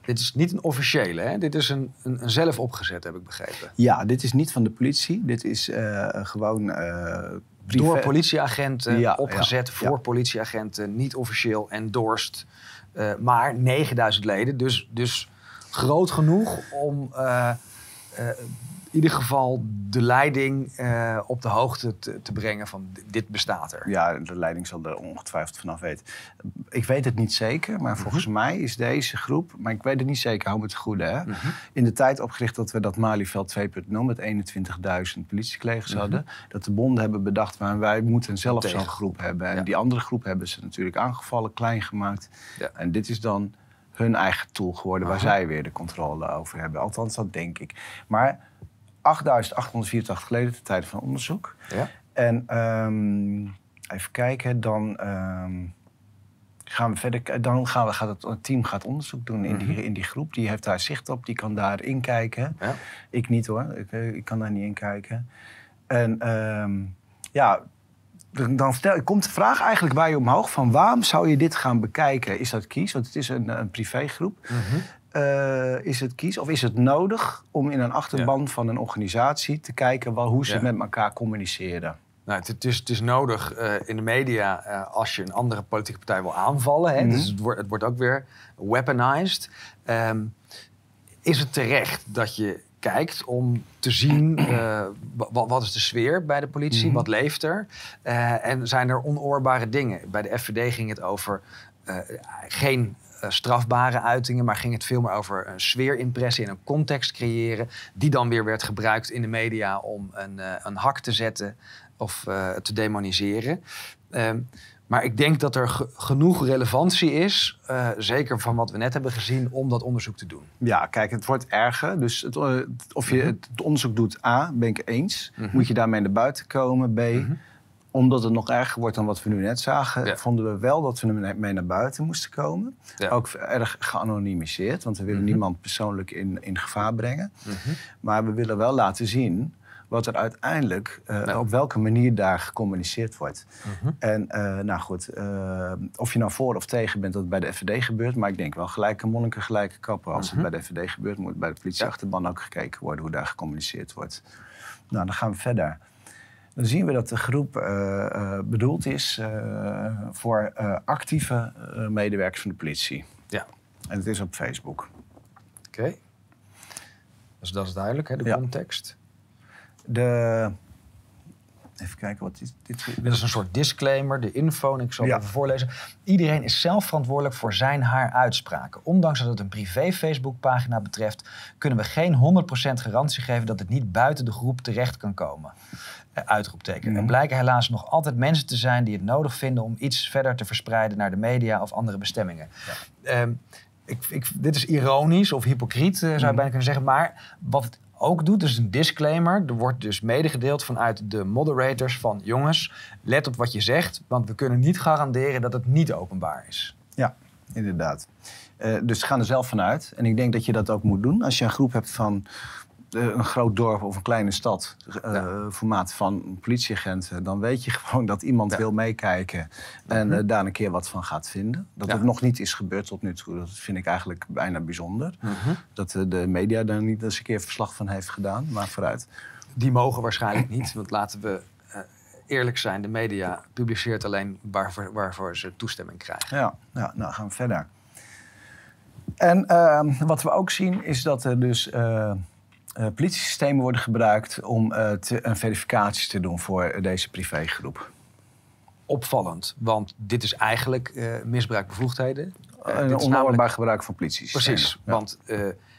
dit is niet een officiële, hè? dit is een, een, een zelf opgezet, heb ik begrepen. ja, dit is niet van de politie. Dit is eh, gewoon privé. Door politieagenten Ja, opgezet, ja, voor ja. politieagenten, niet officieel endorsed. Eh, maar 9000 leden, dus, dus groot genoeg om eh, eh, ieder geval de leiding eh, op de hoogte te, te brengen van dit- bestaat er. Ja, de leiding zal er ongetwijfeld vanaf weten. Ik weet het niet zeker, maar volgens mij is deze groep... maar ik weet het niet zeker, hou me te goede, hè? in de tijd opgericht dat we dat Malieveld 2.0 met 21.000 politiecollega's hadden. Dat de bonden hebben bedacht, maar wij moeten zelf zo'n groep hebben. En Ja. die andere groep hebben ze natuurlijk aangevallen, klein gemaakt. Ja. En dit is dan hun eigen tool geworden waar Aha. zij weer de controle over hebben. Althans, dat denk ik. Maar 8.884 leden ten tijde van onderzoek. Ja? En ehm, even kijken, dan ehm, gaan we verder. Dan gaan we, gaat het, team gaat onderzoek doen in, die, in die groep. Die heeft daar zicht op, die kan daar inkijken. Ja. Ik niet hoor, ik, eh, ik kan daar niet in kijken. En ehm, ja, dan stel, komt de vraag eigenlijk bij je omhoog van waarom zou je dit gaan bekijken? Is dat kies? Want het is een, een privégroep. Eh, is het kies of is het nodig om in een achterban van een organisatie te kijken wel, hoe ze Ja. met elkaar communiceren? Nou, het, is, het is nodig eh, in de media eh, als je een andere politieke partij wil aanvallen. Hè? Mhm. Dus het wordt, het wordt ook weer weaponized. Ehm, is het terecht dat je kijkt om te zien wa- wat is de sfeer bij de politie, Mhm. wat leeft er? En zijn er onoorbare dingen? Bij de FVD ging het over geen strafbare uitingen, maar ging het veel meer over een sfeerimpressie en een context creëren, die dan weer werd gebruikt in de media om een, eh, een hak te zetten of eh, te demoniseren. Ehm, maar ik denk dat er ge- genoeg relevantie is, eh, zeker van wat we net hebben gezien, om dat onderzoek te doen. Ja, kijk, het wordt erger. Dus het, eh, of je het, het onderzoek doet, A, ben ik eens. Mhm. Moet je daarmee naar buiten komen? B, Mhm. Omdat het nog erger wordt dan wat we nu net zagen... Ja. vonden we wel dat we ermee naar buiten moesten komen. Ja. Ook erg geanonimiseerd, want we willen Mhm. niemand persoonlijk in, in gevaar brengen. Mhm. Maar we willen wel laten zien wat er uiteindelijk, eh, op welke manier daar gecommuniceerd wordt. Mhm. En eh, nou goed, eh, of je nou voor of tegen bent dat het bij de FVD gebeurt, maar ik denk wel gelijke monniken, gelijke kappen. Als het bij de FVD gebeurt, moet bij de politieachterban ook gekeken worden hoe daar gecommuniceerd wordt. Nou, dan gaan we verder. Dan zien we dat de groep eh, eh, bedoeld is eh, voor actieve medewerkers van de politie. Ja, En het is op Facebook. oké. Dus dat is duidelijk, hè, de Ja. context. De... Even kijken, wat is dit? Dit is een soort disclaimer, de info, en ik zal het Ja. even voorlezen. Iedereen is zelf verantwoordelijk voor zijn haar uitspraken. Ondanks dat het een privé Facebookpagina betreft, kunnen we geen 100% garantie geven dat het niet buiten de groep terecht kan komen. Eh, uitroepteken. Er Mhm. blijken helaas nog altijd mensen te zijn die het nodig vinden om iets verder te verspreiden naar de media of andere bestemmingen. Ehm, ik, ik, dit is ironisch of hypocriet, eh, zou je Mhm. bijna kunnen zeggen. Maar wat het ook doet, is een disclaimer. Er wordt dus medegedeeld vanuit de moderators van... jongens, let op wat je zegt, want we kunnen niet garanderen dat het niet openbaar is. Ja, inderdaad. Eh, dus ga er zelf vanuit. En ik denk dat je dat ook moet doen. Als je een groep hebt van een groot dorp of een kleine stad, uh, formaat van politieagenten, dan weet je gewoon dat iemand wil meekijken en mhm. daar een keer wat van gaat vinden. Dat het nog niet is gebeurd tot nu toe, dat vind ik eigenlijk bijna bijzonder. Mhm. Dat de media daar niet eens een keer verslag van heeft gedaan, maar vooruit. Die mogen waarschijnlijk niet, want laten we eerlijk zijn, de media publiceert alleen waarvoor, waarvoor ze toestemming krijgen. Ja, ja nou gaan we verder. En uh, wat we ook zien is dat er dus uh, politiesystemen worden gebruikt om uh, te, een verificatie te doen voor deze privégroep. Opvallend, want dit is eigenlijk misbruik bevoegdheden. een onhoorbaar gebruik van politiesystemen. Precies, want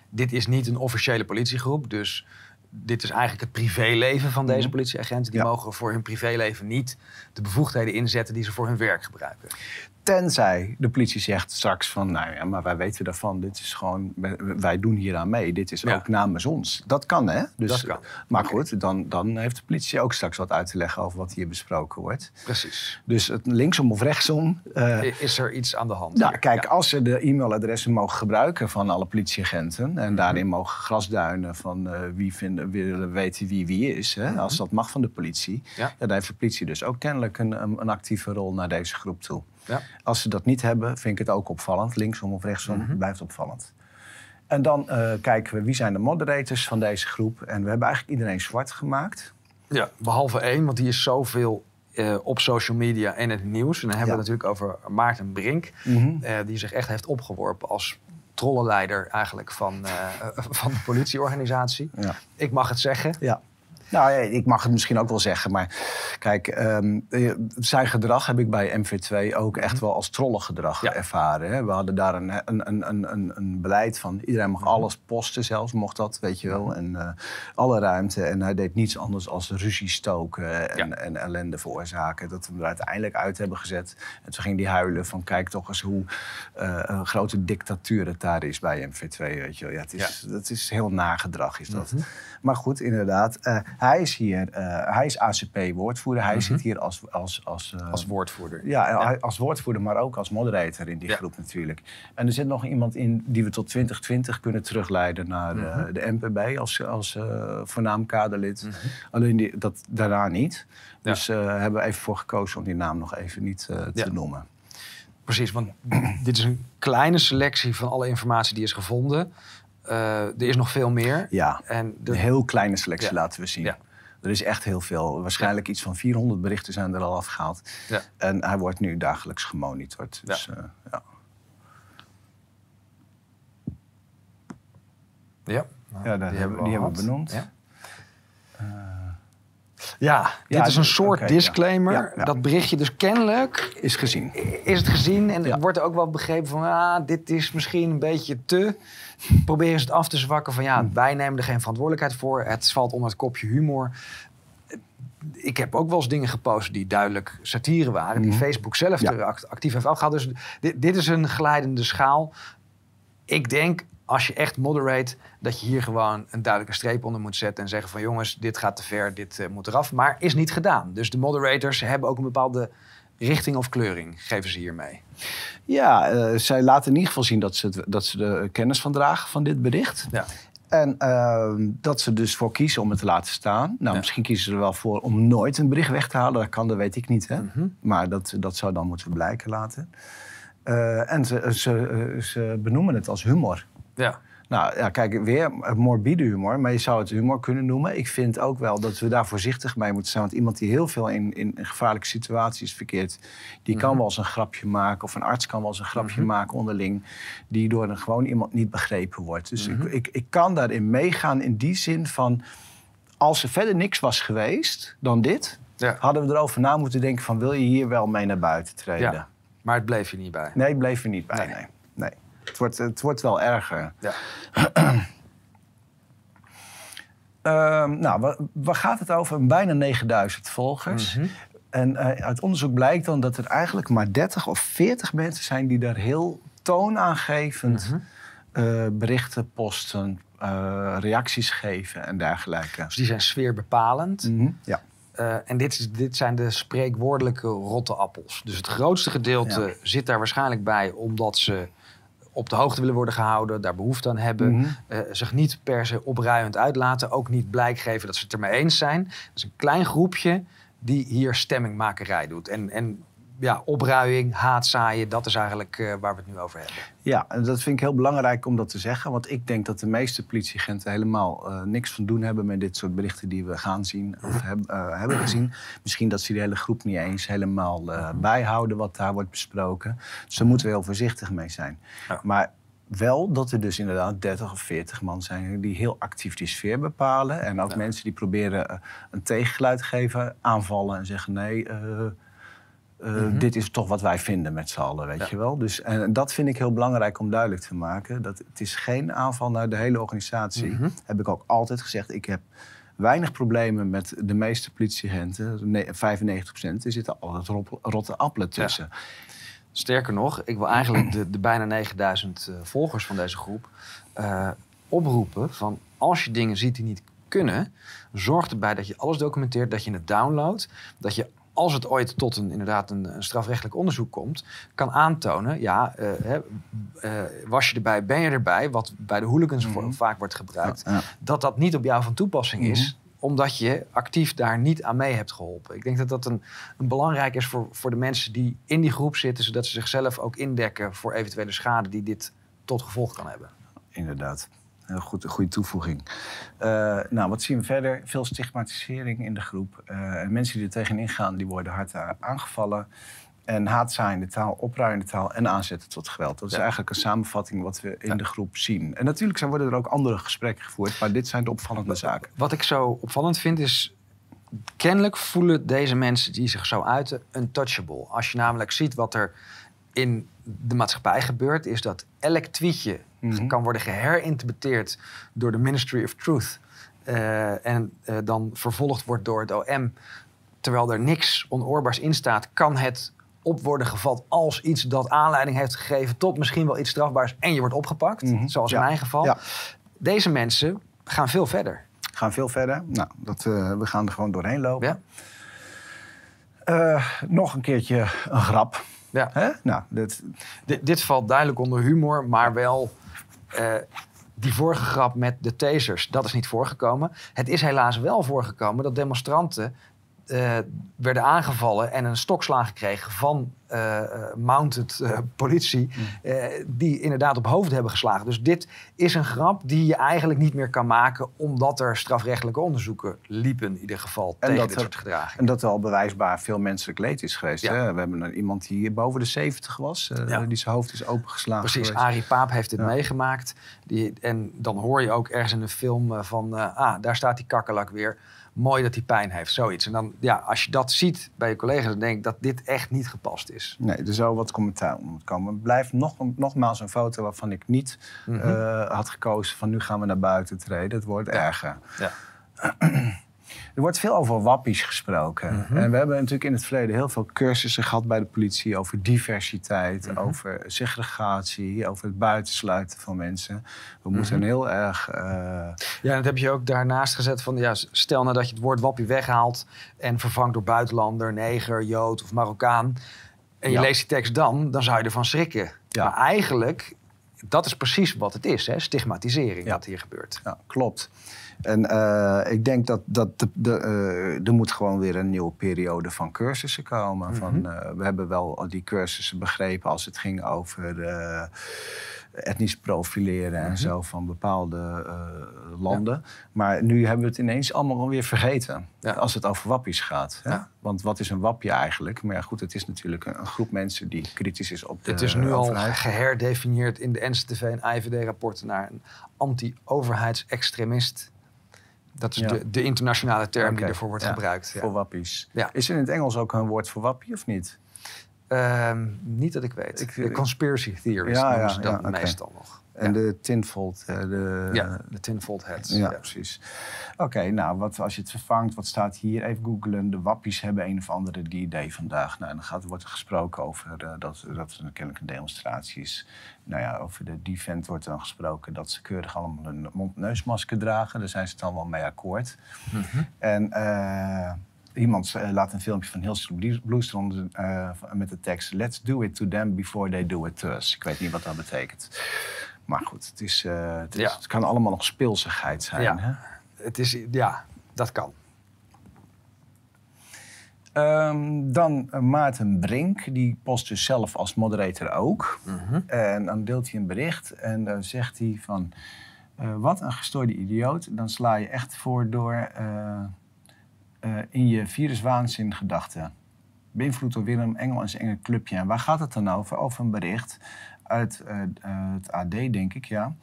dit is niet een officiële politiegroep, dus dit is eigenlijk het privéleven van deze mhm. politieagenten. Die mogen voor hun privéleven niet de bevoegdheden inzetten die ze voor hun werk gebruiken. Tenzij de politie zegt straks van, nou ja, maar wij weten daarvan, dit is gewoon, wij doen hier aan mee. Dit is ook namens ons. Dat kan, hè? Dus, dat kan. Maar goed, dan, dan heeft de politie ook straks wat uit te leggen over wat hier besproken wordt. Precies. Dus het linksom of rechtsom. Uh, is er iets aan de hand? Nou, kijk, als ze de e-mailadressen mogen gebruiken van alle politieagenten en mhm. daarin mogen grasduinen van uh, wie vinden, willen weten wie wie is, hè, mhm. als dat mag van de politie, ja. dan heeft de politie dus ook kennelijk een, een actieve rol naar deze groep toe. Ja. Als ze dat niet hebben, vind ik het ook opvallend. Linksom of rechtsom mm blijft opvallend. En dan uh, kijken we wie zijn de moderators van deze groep. En we hebben eigenlijk iedereen zwart gemaakt. Ja, behalve één, want die is zoveel uh, op social media en het nieuws. En dan hebben we het natuurlijk over Maarten Brink. Mm die zich echt heeft opgeworpen als trollenleider eigenlijk van, van de politieorganisatie. Ja. Ik mag het zeggen. Ja. Nou, ik mag het misschien ook wel zeggen, maar kijk, ehm, eh, zijn gedrag heb ik bij MV2 ook echt mhm. wel als trollengedrag ervaren. Hè. We hadden daar een, een, een, een, een beleid van iedereen mag mhm. alles posten zelfs, mocht dat, weet je wel. Mhm. En uh, alle ruimte. En hij deed niets anders als ruzie stoken en, en ellende veroorzaken. Dat we hem er uiteindelijk uit hebben gezet. En toen ging hij huilen van kijk toch eens hoe uh, een grote dictatuur het daar is bij MV2, weet je wel. Ja, het is, Dat is heel nagedrag, is dat. Maar goed, inderdaad. Hij is hier, uh, hij is ACP-woordvoerder. Hij zit mhm. hier als... Als, als, uh, als woordvoerder. Ja, als woordvoerder, maar ook als moderator in die groep natuurlijk. En er zit nog iemand in die we tot 2020 kunnen terugleiden naar mm de MPB als, als voornaam kaderlid. Mhm. Alleen die, dat daarna niet. Dus hebben we even voor gekozen om die naam nog even niet te noemen. Precies, want dit is een kleine selectie van alle informatie die is gevonden. Uh, er is nog veel meer. Ja, en de... een heel kleine selectie laten we zien. Ja. Er is echt heel veel. Waarschijnlijk iets van 400 berichten zijn er al afgehaald. Ja. En hij wordt nu dagelijks gemonitord. Dus, ja. Uh, ja. Ja, nou, ja die, hebben, die hebben we benoemd. Ja. Uh, ja, dit is een soort disclaimer. Dat berichtje dus kennelijk... Is gezien. Is het gezien en er wordt ook wel begrepen van... Ah, dit is misschien een beetje te... Proberen ze het af te zwakken van... ja, hm. wij nemen er geen verantwoordelijkheid voor. Het valt onder het kopje humor. Ik heb ook wel eens dingen gepost die duidelijk satire waren... die hm. Facebook zelf er actief heeft afgehaald. Dus dit, dit is een glijdende schaal. Ik denk als je echt moderate, dat je hier gewoon een duidelijke streep onder moet zetten en zeggen van jongens, dit gaat te ver, dit uh, moet eraf. Maar is niet gedaan. Dus de moderators hebben ook een bepaalde richting of kleuring, geven ze hiermee. Ja, uh, zij laten in ieder geval zien dat ze, dat ze de kennis van dragen van dit bericht. Ja. En uh, dat ze dus voor kiezen om het te laten staan. Nou, misschien kiezen ze er wel voor om nooit een bericht weg te halen. Dat kan, dat weet ik niet. Hè? Mhm. Maar dat, dat zou dan moeten blijken laten. Uh, en ze, ze, ze benoemen het als humor. Ja. Nou ja, kijk, weer morbide humor, maar je zou het humor kunnen noemen. Ik vind ook wel dat we daar voorzichtig mee moeten zijn. Want iemand die heel veel in, in gevaarlijke situaties verkeert, die kan mhm. wel eens een grapje maken. Of een arts kan wel eens een grapje mhm. maken onderling, die door een gewoon iemand niet begrepen wordt. Dus ik, mhm. ik, ik kan daarin meegaan in die zin van, als er verder niks was geweest dan dit, ja. hadden we erover na moeten denken van, wil je hier wel mee naar buiten treden? Ja. Maar het bleef je niet bij? Nee, het bleef je niet bij, nee. nee. Het wordt, het wordt wel erger. Ja. uh, nou, waar, gaat het over? Bijna 9000 volgers. Mhm. En uh, uit onderzoek blijkt dan dat er eigenlijk maar 30 of 40 mensen zijn die daar heel toonaangevend mm berichten posten, uh, reacties geven en dergelijke. Dus die zijn sfeerbepalend. Mm Ja. en dit, is, dit zijn de spreekwoordelijke rotte appels. Dus het grootste gedeelte zit daar waarschijnlijk bij omdat ze op de hoogte willen worden gehouden, daar behoefte aan hebben, eh, zich niet per se opruiend uitlaten, ook niet blijk geven dat ze het ermee eens zijn. Dat is een klein groepje die hier stemmingmakerij doet. En, en ja, opruiing, haatzaaien, dat is eigenlijk eh, waar we het nu over hebben. Ja, en dat vind ik heel belangrijk om dat te zeggen. Want ik denk dat de meeste politieagenten helemaal eh, niks van doen hebben met dit soort berichten die we gaan zien of heb- eh, hebben gezien. Misschien dat ze die hele groep niet eens helemaal bijhouden wat daar wordt besproken. Dus daar moeten we heel voorzichtig mee zijn. Ja. Maar wel dat er dus inderdaad 30 of 40 man zijn die heel actief die sfeer bepalen. En ook Ja. mensen die proberen een tegengeluid te geven, aanvallen en zeggen nee. Eh, Mhm. Dit is toch wat wij vinden met z'n allen, weet Ja. je wel. Dus, en dat vind ik heel belangrijk om duidelijk te maken. Dat het is geen aanval naar de hele organisatie. Mhm. Heb ik ook altijd gezegd. Ik heb weinig problemen met de meeste politieagenten. Ne- 95% Er zitten altijd rotte appelen tussen. Sterker nog, ik wil eigenlijk de, de bijna 9000 eh, volgers van deze groep eh, oproepen van als je dingen ziet die niet kunnen, zorg erbij dat je alles documenteert, dat je het downloadt, dat je als het ooit tot een, inderdaad een, een strafrechtelijk onderzoek komt, kan aantonen, ja, eh, eh, was je erbij, ben je erbij, wat bij de hooligans Mhm. vaak wordt gebruikt, Ja. dat dat niet op jou van toepassing is, omdat je actief daar niet aan mee hebt geholpen. Ik denk dat dat een, een belangrijk is voor, voor de mensen die in die groep zitten, zodat ze zichzelf ook indekken voor eventuele schade die dit tot gevolg kan hebben. Inderdaad. Heel goed, een goede toevoeging. Eh, nou, wat zien we verder? Veel stigmatisering in de groep. Eh, en mensen die er tegenin gaan, die worden hard a- aangevallen. En haatzaaiende taal, opruiende taal en aanzetten tot geweld. Dat is Ja. eigenlijk een samenvatting wat we in Ja. de groep zien. En natuurlijk zijn, worden er ook andere gesprekken gevoerd, maar dit zijn de opvallende zaken. Wat ik zo opvallend vind is. Kennelijk voelen deze mensen die zich zo uiten untouchable. Als je namelijk ziet wat er in de maatschappij gebeurt, is dat elk tweetje Mhm. kan worden geherinterpreteerd door de Ministry of Truth. eh, en eh, dan vervolgd wordt door het OM. Terwijl er niks onoorbaars in staat, kan het op worden gevat als iets dat aanleiding heeft gegeven tot misschien wel iets strafbaars en je wordt opgepakt. Mhm. Zoals in mijn geval. Ja. Deze mensen gaan veel verder. Gaan veel verder. Nou, dat, eh, we gaan er gewoon doorheen lopen. Ja. Nog een keertje een grap. Ja. Hè? Nou, Dit, dit valt duidelijk onder humor, maar wel eh, die vorige grap met de tasers, dat is niet voorgekomen. Het is helaas wel voorgekomen dat demonstranten eh, werden aangevallen en een stokslagen kregen van eh, eh, mounted politie, eh, die inderdaad op hoofd hebben geslagen. Dus dit is een grap die je eigenlijk niet meer kan maken, omdat er strafrechtelijke onderzoeken liepen in ieder geval tegen dit er- soort gedragingen. En dat er al bewijsbaar veel menselijk leed is geweest. Ja. Hè? We hebben een, iemand die hier boven de 70 was, Ja. die zijn hoofd is opengeslagen. Precies, geweest. Arie Paap heeft dit Ja. meegemaakt. Die, en dan hoor je ook ergens in de film van... ah, daar staat die kakkerlak weer. Mooi dat hij pijn heeft, zoiets. En dan, ja, als je dat ziet bij je collega's... dan denk ik dat dit echt niet gepast is. Nee, er zou wat commentaar om moeten komen. Het blijft nog, nogmaals een foto waarvan ik niet Mhm. eh, had gekozen van nu gaan we naar buiten treden. Het wordt erger. Ja. Er wordt veel over wappies gesproken. Mhm. En we hebben natuurlijk in het verleden heel veel cursussen gehad bij de politie over diversiteit, Mhm. over segregatie, over het buitensluiten van mensen. We Mhm. moeten heel erg. eh, Ja, en dat heb je ook daarnaast gezet van... Ja, stel nou dat je het woord wappie weghaalt... en vervangt door buitenlander, neger, jood of Marokkaan... en je Ja. leest die tekst dan, dan zou je ervan schrikken. Ja. Maar eigenlijk, dat is precies wat het is, hè? stigmatisering Ja. wat hier gebeurt. Ja, klopt. En eh, ik denk dat, dat de, de, eh, er moet gewoon weer een nieuwe periode van cursussen komen. Mhm. van, eh, we hebben wel al die cursussen begrepen als het ging over etnisch profileren en Mhm. zo van bepaalde landen. Maar nu hebben we het ineens allemaal weer vergeten. Ja. Als het over wappies gaat. Hè? Ja. Want wat is een wappie eigenlijk? Maar ja, goed, het is natuurlijk een, een groep mensen die kritisch is op de Het is nu al geherdefinieerd in de NCTV en IVD-rapporten naar een anti-overheidsextremist. Dat is Ja. de, de internationale term die ervoor wordt ja, gebruikt. Ja. Voor wappies. Is er in het Engels ook een woord voor wappie of niet? Ehm, niet dat ik weet. Ik- de conspiracy theories Ja, noemen ze dat meestal nog. En de tinfold. eh, De, ja, de tinfold heads. Ja, precies. Oké, nou, wat, als je het vervangt, wat staat hier? Even googlen. De wappies hebben een of andere D-Day vandaag. Nou, dan gaat, wordt er gesproken over eh, dat, dat er kennelijk een demonstratie is. Nou ja, over de defend wordt dan gesproken dat ze keurig allemaal een mond-neusmasker dragen. Daar zijn ze het allemaal mee akkoord. Mhm. En eh, iemand laat een filmpje van Hillsong Blues uh, met de tekst... Let's do it to them before they do it to us. Ik weet niet wat dat betekent. Maar goed, het, is, eh, het, is, Ja. het kan allemaal nog speelsigheid zijn. Ja. Hè? Het is, ja, dat kan. Ehm, dan eh, Maarten Brink, die post dus zelf als moderator ook. En dan deelt hij een bericht en dan zegt hij van... eh, wat een gestoorde idioot, dan sla je echt voor door in je viruswaanzin gedachten. Beïnvloed door Willem Engel en zijn enge clubje. En waar gaat het dan over? Over een bericht uit eh, eh, het AD, denk ik, ja.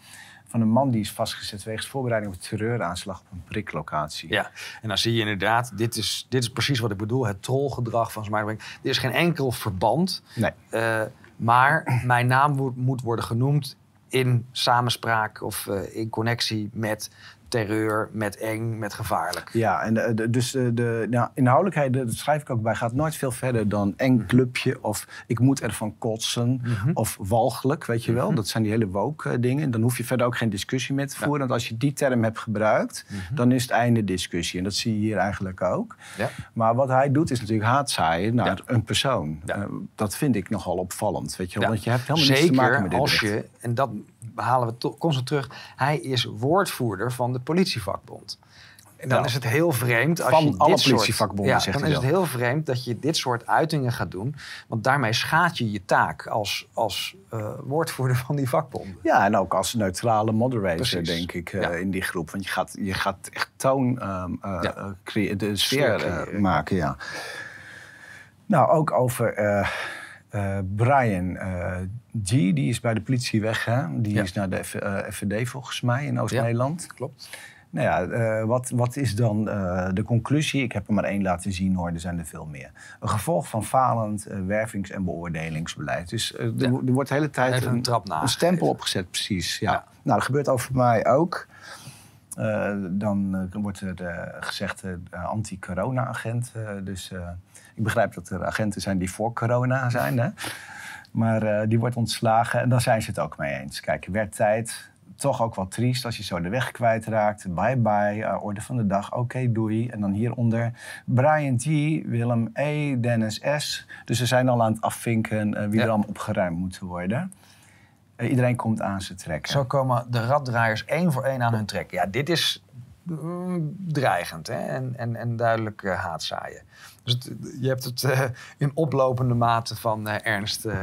Van een man die is vastgezet wegens voorbereiding op een terreuraanslag op een priklocatie. Ja, en dan zie je inderdaad, dit is, dit is precies wat ik bedoel, het trollgedrag van Smartbank. Er is geen enkel verband, Nee. eh, maar mijn naam moet, moet worden genoemd in samenspraak of in connectie met terreur, met eng, met gevaarlijk. Ja, en de, de- dus de, de nou, inhoudelijkheid, dat schrijf ik ook bij, gaat nooit veel verder dan eng clubje of ik moet ervan kotsen of walgelijk, weet je wel. Dat zijn die hele woke eh, dingen. Dan hoef je verder ook geen discussie mee te voeren. Want als je die term hebt gebruikt, dan is het einde discussie. En dat zie je hier eigenlijk ook. Ja. Maar wat hij doet is natuurlijk haatzaaien naar Ja. een persoon. Eh, dat vind ik nogal opvallend, weet je wel. Want je hebt helemaal niets te maken met dit als je, en dat halen we to- constant terug, hij is woordvoerder van de politievakbond. En dan Ja. is het heel vreemd als Van je dit alle soort- politievakbonden, ja, dan is het heel vreemd dat je dit soort uitingen gaat doen. Want daarmee schaadt je je taak als, als eh, woordvoerder van die vakbonden. Ja, en ook als neutrale moderator, Precies. denk ik, eh, Ja. in die groep. Want je gaat, je gaat echt toon, crea- de Sfeer maken, ja. Nou, ook over eh, Brian eh, G. Die is bij de politie weg, hè? Die Ja. is naar de F- eh, FVD volgens mij in Oost-Nederland. Klopt. Nou ja, wat, wat is dan de conclusie? Ik heb er maar één laten zien hoor, er zijn er veel meer. Een gevolg van falend wervings- en beoordelingsbeleid. Dus er, Ja. wo- er wordt de hele tijd een een, een stempel opgezet, precies. Ja. Ja. Nou, dat gebeurt over mij ook. Dan wordt er gezegd anti-corona-agent. Dus ik begrijp dat er agenten zijn die voor corona zijn. Hè? Maar eh, die wordt ontslagen en daar zijn ze het ook mee eens. Kijk, werd tijd. Toch ook wel triest als je zo de weg kwijtraakt. Bye bye, eh, orde van de dag, oké, doei. En dan hieronder Brian T, Willem E, Dennis S. Dus ze zijn al aan het afvinken eh, wie Ja. er allemaal opgeruimd moeten worden. Iedereen komt aan ze trekken. Zo komen de raddraaiers één voor één aan hun trek. Ja, dit is mm, dreigend hè? En, en, en duidelijk haatzaaien. Dus het- je hebt het eh, in oplopende mate van eh, ernst eh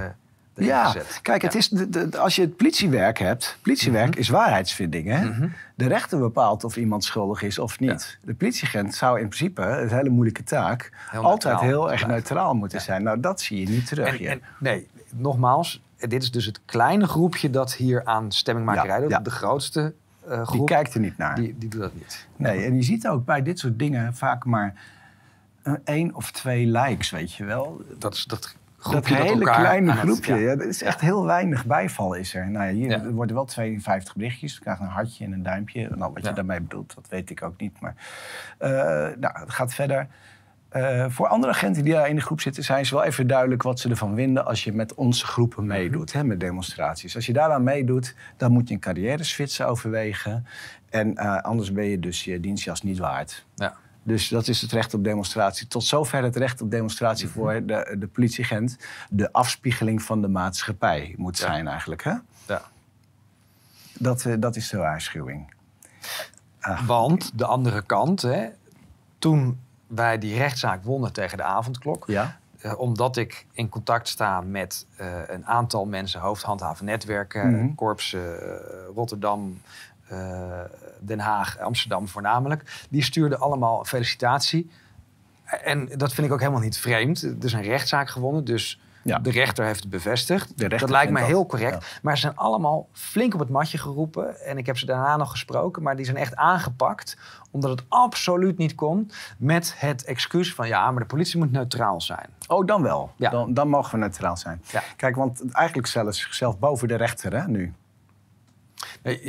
Ja, gezet. kijk, het Ja. is de, de- als je het politiewerk hebt, politiewerk is waarheidsvinding. Hè? Mhm. De rechter bepaalt of iemand schuldig is of niet. De politieagent zou in principe, het hele moeilijke taak, Heel altijd heel erg neutraal moeten zijn. Nou, dat zie je niet terug En, nee, nogmaals, dit is dus het kleine groepje dat hier aan stemmingmakerij Ja, doet. ja. De grootste eh, Die groep, kijkt er niet naar. die, die doet dat niet. Nee, en je ziet ook bij dit soort dingen vaak maar een één of twee likes, weet je wel. Dat is dat Dat hele kleine het- groepje. ja. Ja. dat is echt heel weinig bijval is er. Nou ja, hier Ja. er worden wel 52 berichtjes. Je krijgt een hartje en een duimpje. Nou, wat je daarmee bedoelt, dat weet ik ook niet. Maar eh, nou, het gaat verder. Eh, voor andere agenten die daar in de groep zitten, zijn ze wel even duidelijk wat ze ervan vinden als je met onze groepen meedoet, hè, met demonstraties. Als je daaraan meedoet, dan moet je een carrière-switch overwegen. En eh, anders ben je dus je dienstjas niet waard. Ja. Dus dat is het recht op demonstratie. Tot zover het recht op demonstratie Mhm. voor de, de politieagent. De afspiegeling van de maatschappij moet Ja. zijn eigenlijk. Hè? Ja. Dat, eh, dat is de waarschuwing. Want de andere kant, hè, toen wij die rechtszaak wonnen tegen de avondklok, Ja? eh, omdat ik in contact sta met eh, een aantal mensen, hoofdhandhaven netwerken, korps eh, Rotterdam, Den Haag, Amsterdam voornamelijk, die stuurden allemaal een felicitatie. En dat vind ik ook helemaal niet vreemd. Er is een rechtszaak gewonnen, dus Ja. de rechter heeft het bevestigd. Dat lijkt mij vindt heel correct. Maar ze zijn allemaal flink op het matje geroepen. En ik heb ze daarna nog gesproken. Maar die zijn echt aangepakt. Omdat het absoluut niet kon. Met het excuus van ja, maar de politie moet neutraal zijn. Oh, dan wel. Ja. Dan, dan mogen we neutraal zijn. Kijk, want eigenlijk stellen ze zichzelf boven de rechter hè, nu.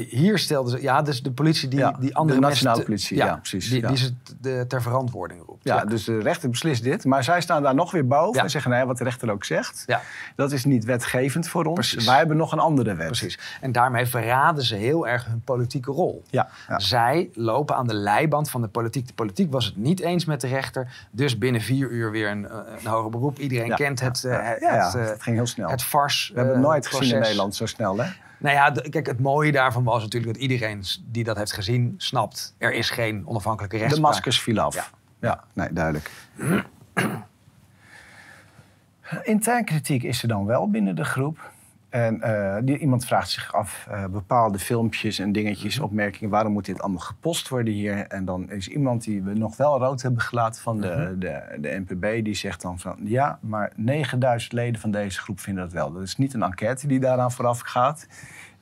Hier stelden ze, ja, dus de politie die, Ja, die andere de nationale politie, ja, precies, Die, ja. die ze de, ter verantwoording roept. Ja, dus de rechter beslist dit. Maar zij staan daar nog weer boven Ja. en zeggen, nee, wat de rechter ook zegt. Ja. Dat is niet wetgevend voor ons. Precies. Wij hebben nog een andere wet. Precies. En daarmee verraden ze heel erg hun politieke rol. Ja, ja. Zij lopen aan de leiband van de politiek. De politiek was het niet eens met de rechter. Dus binnen vier uur weer een, eh, een hoger beroep. Iedereen Ja, kent het, eh, ja, het, ja, het, eh, het ging heel snel. het fars. We hebben het nooit gezien in. Nederland zo snel, hè? Nou ja, de- kijk, het mooie daarvan was natuurlijk dat iedereen die dat heeft gezien snapt. Er is geen onafhankelijke De rechtspraak. maskers viel af. Ja. Ja, nee, duidelijk. Intern kritiek is er dan wel binnen de groep. En eh, die, iemand vraagt zich af, eh, bepaalde filmpjes en dingetjes, opmerkingen, waarom moet dit allemaal gepost worden hier? En dan is iemand die we nog wel rood hebben gelaten van de, de, de NPB, die zegt dan van, ja, maar 9000 leden van deze groep vinden dat wel. Dat is niet een enquête die daaraan vooraf gaat.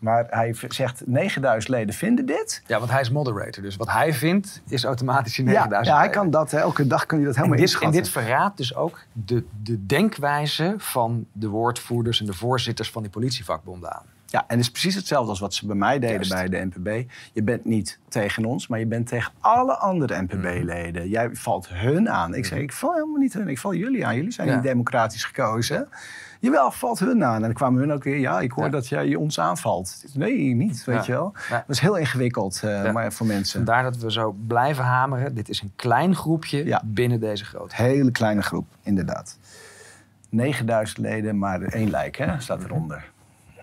Maar hij zegt, 9000 leden vinden dit. Ja, want hij is moderator. Dus wat hij vindt is automatisch Ja, 9000. ja, hij kan dat, hè, elke dag kan hij dat En helemaal dit, en dit verraadt dus ook de, de denkwijze van de woordvoerders en de voorzitters van die politievakbonden aan. Ja, en het is precies hetzelfde als wat ze bij mij deden Juist. bij de NPB. Je bent niet tegen ons, maar je bent tegen alle andere NPB-leden. Jij valt hun aan. Ik zeg, ik val helemaal niet hun, ik val jullie aan. Jullie zijn Ja. niet democratisch gekozen. Jawel, valt hun aan. En dan kwamen hun ook weer, ja, ik hoor Ja. dat jij ons aanvalt. Nee, niet, weet Ja. je wel. Dat is heel ingewikkeld eh, maar voor mensen. Vandaar dat we zo blijven hameren. Dit is een klein groepje binnen deze grote. Hele kleine groep, inderdaad. 9000 leden, maar één lijk, hè, staat eronder.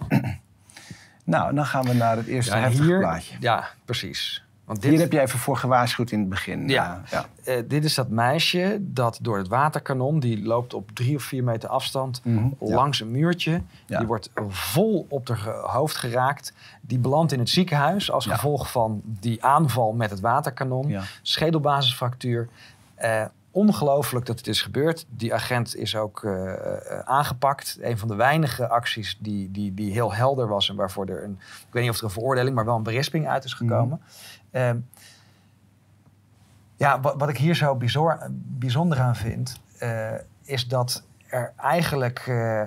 nou, dan gaan we naar het eerste Ja, heftige hier, plaatje. ja, precies. Want dit, Hier heb je even voor gewaarschuwd in het begin. Ja. Eh, ja. eh, dit is dat meisje dat door het waterkanon, die loopt op drie of vier meter afstand Mhm, langs een muurtje. Ja. Die wordt vol op haar ge- hoofd geraakt. Die belandt in het ziekenhuis als gevolg van die aanval met het waterkanon. Schedelbasisfractuur. Eh, ongelooflijk dat het is gebeurd. Die agent is ook aangepakt. Een van de weinige acties die, die, die heel helder was en waarvoor er een, ik weet niet of er een veroordeling, maar wel een berisping uit is gekomen. Ehm, ja, wat, wat ik hier zo bijzonder aan vind, eh, is dat er eigenlijk eh,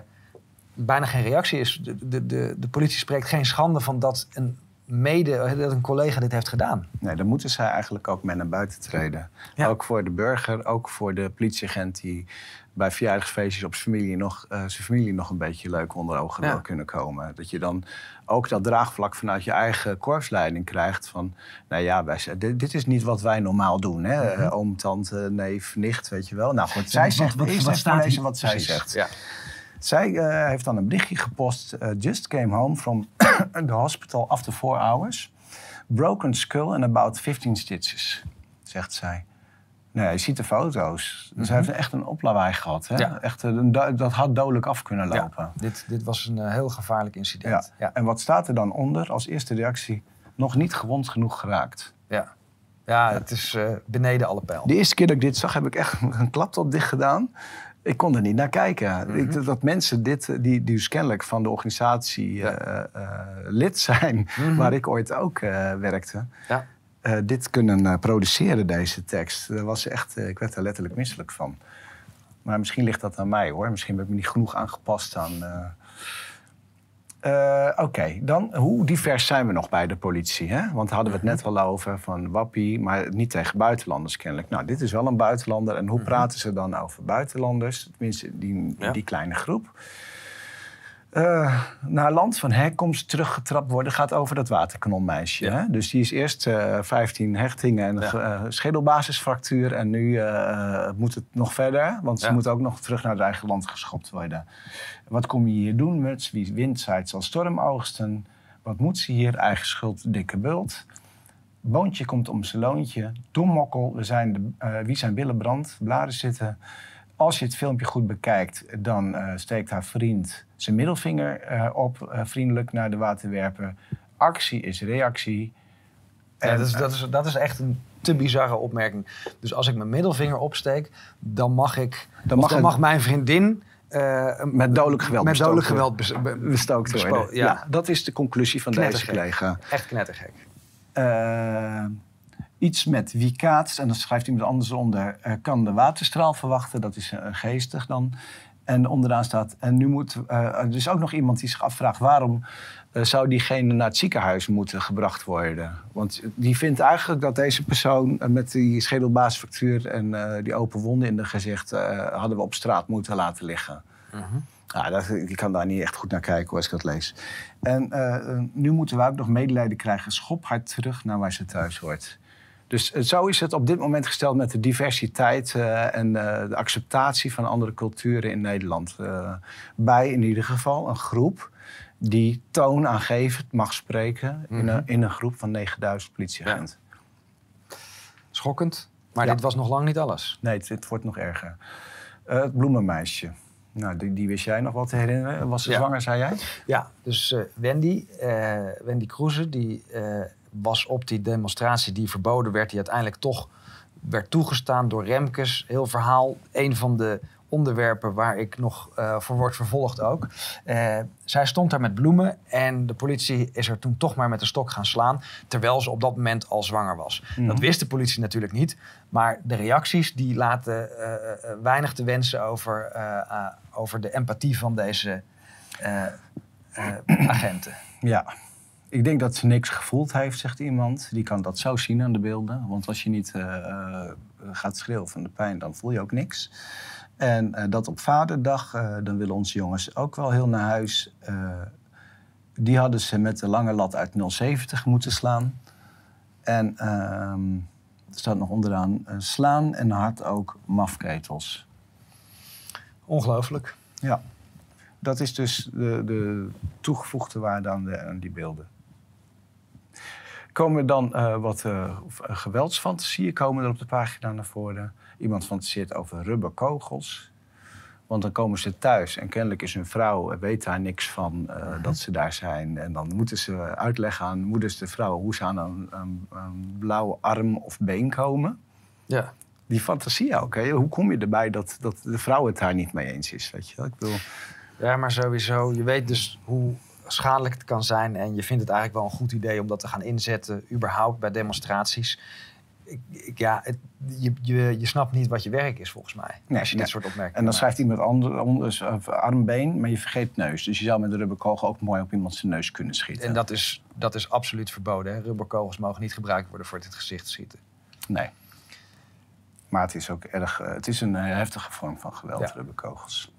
bijna geen reactie is. De, de, de, de politie spreekt geen schande van dat een mede, dat een collega dit heeft gedaan. Nee, dan moeten zij eigenlijk ook mee naar buiten treden. Ja. Ook voor de burger, ook voor de politieagent die bij verjaardagsfeestjes op zijn familie nog, eh, zijn familie nog een beetje leuk onder ogen Ja. wil kunnen komen. Dat je dan ook dat draagvlak vanuit je eigen korpsleiding krijgt van, nou ja, wij, dit, dit is niet wat wij normaal doen. Hè? Mhm. Eh, Oom, tante, neef, nicht, weet je wel. Nou goed, zij Wat- zegt, wat- eerst wat even staat lezen wat zij Precies, zegt. Ja. Zij eh, heeft dan een berichtje gepost. eh, just came home from the hospital after four hours. Broken skull and about 15 stitches, zegt zij. Nee, je ziet de foto's. Dus hij heeft echt een oplawaai gehad. Hè? Mhm. Ja. Echt een, do- dat had dodelijk af kunnen Ja, lopen. dit, dit was een eh, heel gevaarlijk incident. Ja. En wat staat er dan onder als eerste reactie? Nog niet gewond genoeg geraakt. Ja, ja het is eh, beneden alle pijl. De eerste keer dat ik dit zag, heb ik echt een klaptop dicht gedaan. Ik kon er niet naar kijken. Mhm. dat- mensen dit, eh, die, die dus kennelijk van de organisatie eh, eh, lid zijn, Mhm. waar ik ooit ook eh, werkte, Ja. Eh, dit kunnen eh, produceren, deze tekst. Dat was echt, eh, ik werd er letterlijk misselijk van. Maar misschien ligt dat aan mij hoor. Misschien heb ik me niet genoeg aangepast aan. Oké, dan hoe divers zijn we nog bij de politie? Hè? Want hadden we het net al over van wappie, maar niet tegen buitenlanders kennelijk. Nou, dit is wel een buitenlander. En hoe praten ze dan over buitenlanders? Tenminste, die, Ja. die kleine groep. Eh, naar land van herkomst teruggetrapt worden gaat over dat waterkanonmeisje. Ja. Hè? Dus die is eerst eh 15 hechtingen en Ja. eh, schedelbasisfractuur. En nu moet het nog verder, want ze moet ook nog terug naar het eigen land geschopt worden. Wat kom je hier doen, Muts? Wie wint, zaait zal storm oogsten. Wat moet ze hier? Eigen schuld, dikke bult. Boontje komt om zijn loontje. Doemmokkel, we zijn de, wie zijn billen brandt, blaren zitten. Als je het filmpje goed bekijkt, dan eh, steekt haar vriend zijn middelvinger eh, op, eh, vriendelijk naar de waterwerper. Actie is reactie. Ja, dat, is, dat, is, dat is echt een te bizarre opmerking. Dus als ik mijn middelvinger opsteek, dan mag ik, Dan mag dan het- mag mijn vriendin Met dodelijk geweld met dodelijk bestoken geweld bes- be- bestookt bespo- worden. Ja, Ja. dat is de conclusie van deze collega. echt knettergek. Eh, iets met wie kaatst, en dan schrijft iemand anders onder, eh, kan de waterstraal verwachten. Dat is eh, geestig dan. En onderaan staat, en nu moet uh, er is ook nog iemand die zich afvraagt waarom zou diegene naar het ziekenhuis moeten gebracht worden. Want die vindt eigenlijk dat deze persoon met die schedelbaasfractuur en die open wonden in de gezicht hadden we op straat moeten laten liggen. -huh. Ja, dat, ik kan daar niet echt goed naar kijken als ik dat lees. En nu moeten we ook nog medelijden krijgen. Schop haar terug naar waar ze thuis hoort. Dus zo is het op dit moment gesteld met de diversiteit uh, en uh, de acceptatie van andere culturen in Nederland. Uh, bij in ieder geval een groep die toonaangevend mag spreken mm -hmm. in, een, in, een, groep van 9000 politieagenten. Ja. Schokkend, maar ja. dit was nog lang niet alles. Nee, het, het wordt nog erger. het bloemenmeisje. Nou, die, die, wist jij nog wat te herinneren. Was ze ja. zwanger, zei jij? Ja, dus Wendy, Wendy Kroeze, die was op die demonstratie die verboden werd, die uiteindelijk toch werd toegestaan door Remkes. Heel verhaal, een van de onderwerpen waar ik nog uh, voor word vervolgd ook. Uh, zij stond daar met bloemen en de politie is er toen toch maar met een stok gaan slaan, terwijl ze op dat moment al zwanger was. Mm. Dat wist de politie natuurlijk niet, maar de reacties die laten uh, weinig te wensen over, over de empathie van deze agenten. Ja, ik denk dat ze niks gevoeld heeft, zegt iemand. Die kan dat zo zien aan de beelden. Want als je niet uh, uh, gaat schreeuwen van de pijn, dan voel je ook niks. En uh, dat op vaderdag, dan willen onze jongens ook wel heel naar huis. die hadden ze met de lange lat uit 070 moeten slaan. En ehm, er staat nog onderaan slaan en hard ook mafketels. Ongelooflijk. Ja. Dat is dus de, de toegevoegde waarde aan, de, aan die beelden. Komen dan uh, wat uh, geweldsfantasieën komen er op de pagina naar voren. Iemand fantaseert over rubberkogels. Want dan komen ze thuis en kennelijk is hun vrouw, weet daar niks van uh, uh-huh. dat ze daar zijn. En dan moeten ze uitleggen aan moeders de vrouw hoe ze aan een, een, een blauwe arm of been komen. Ja. Die fantasie ook. Hè? Hoe kom je erbij dat, dat de vrouw het daar niet mee eens is? Weet je? Ik bedoel... Ja, maar sowieso. Je weet dus hoe schadelijk het kan zijn. En je vindt het eigenlijk wel een goed idee om dat te gaan inzetten, überhaupt bij demonstraties. Ik, ik, ja, het, je, je, je snapt niet wat je werk is, volgens mij. Nee, als je dit soort opmerkingen En dan schrijft iemand anders armbeen, maar je vergeet neus. Dus je zou met een rubberkogel ook mooi op iemand zijn neus kunnen schieten. En dat is, dat is absoluut verboden. Hè? Rubberkogels mogen niet gebruikt worden voor het gezicht schieten. Nee. Maar het is ook erg. Eh, het is een eh, heftige vorm van geweld, ja. rubberkogels.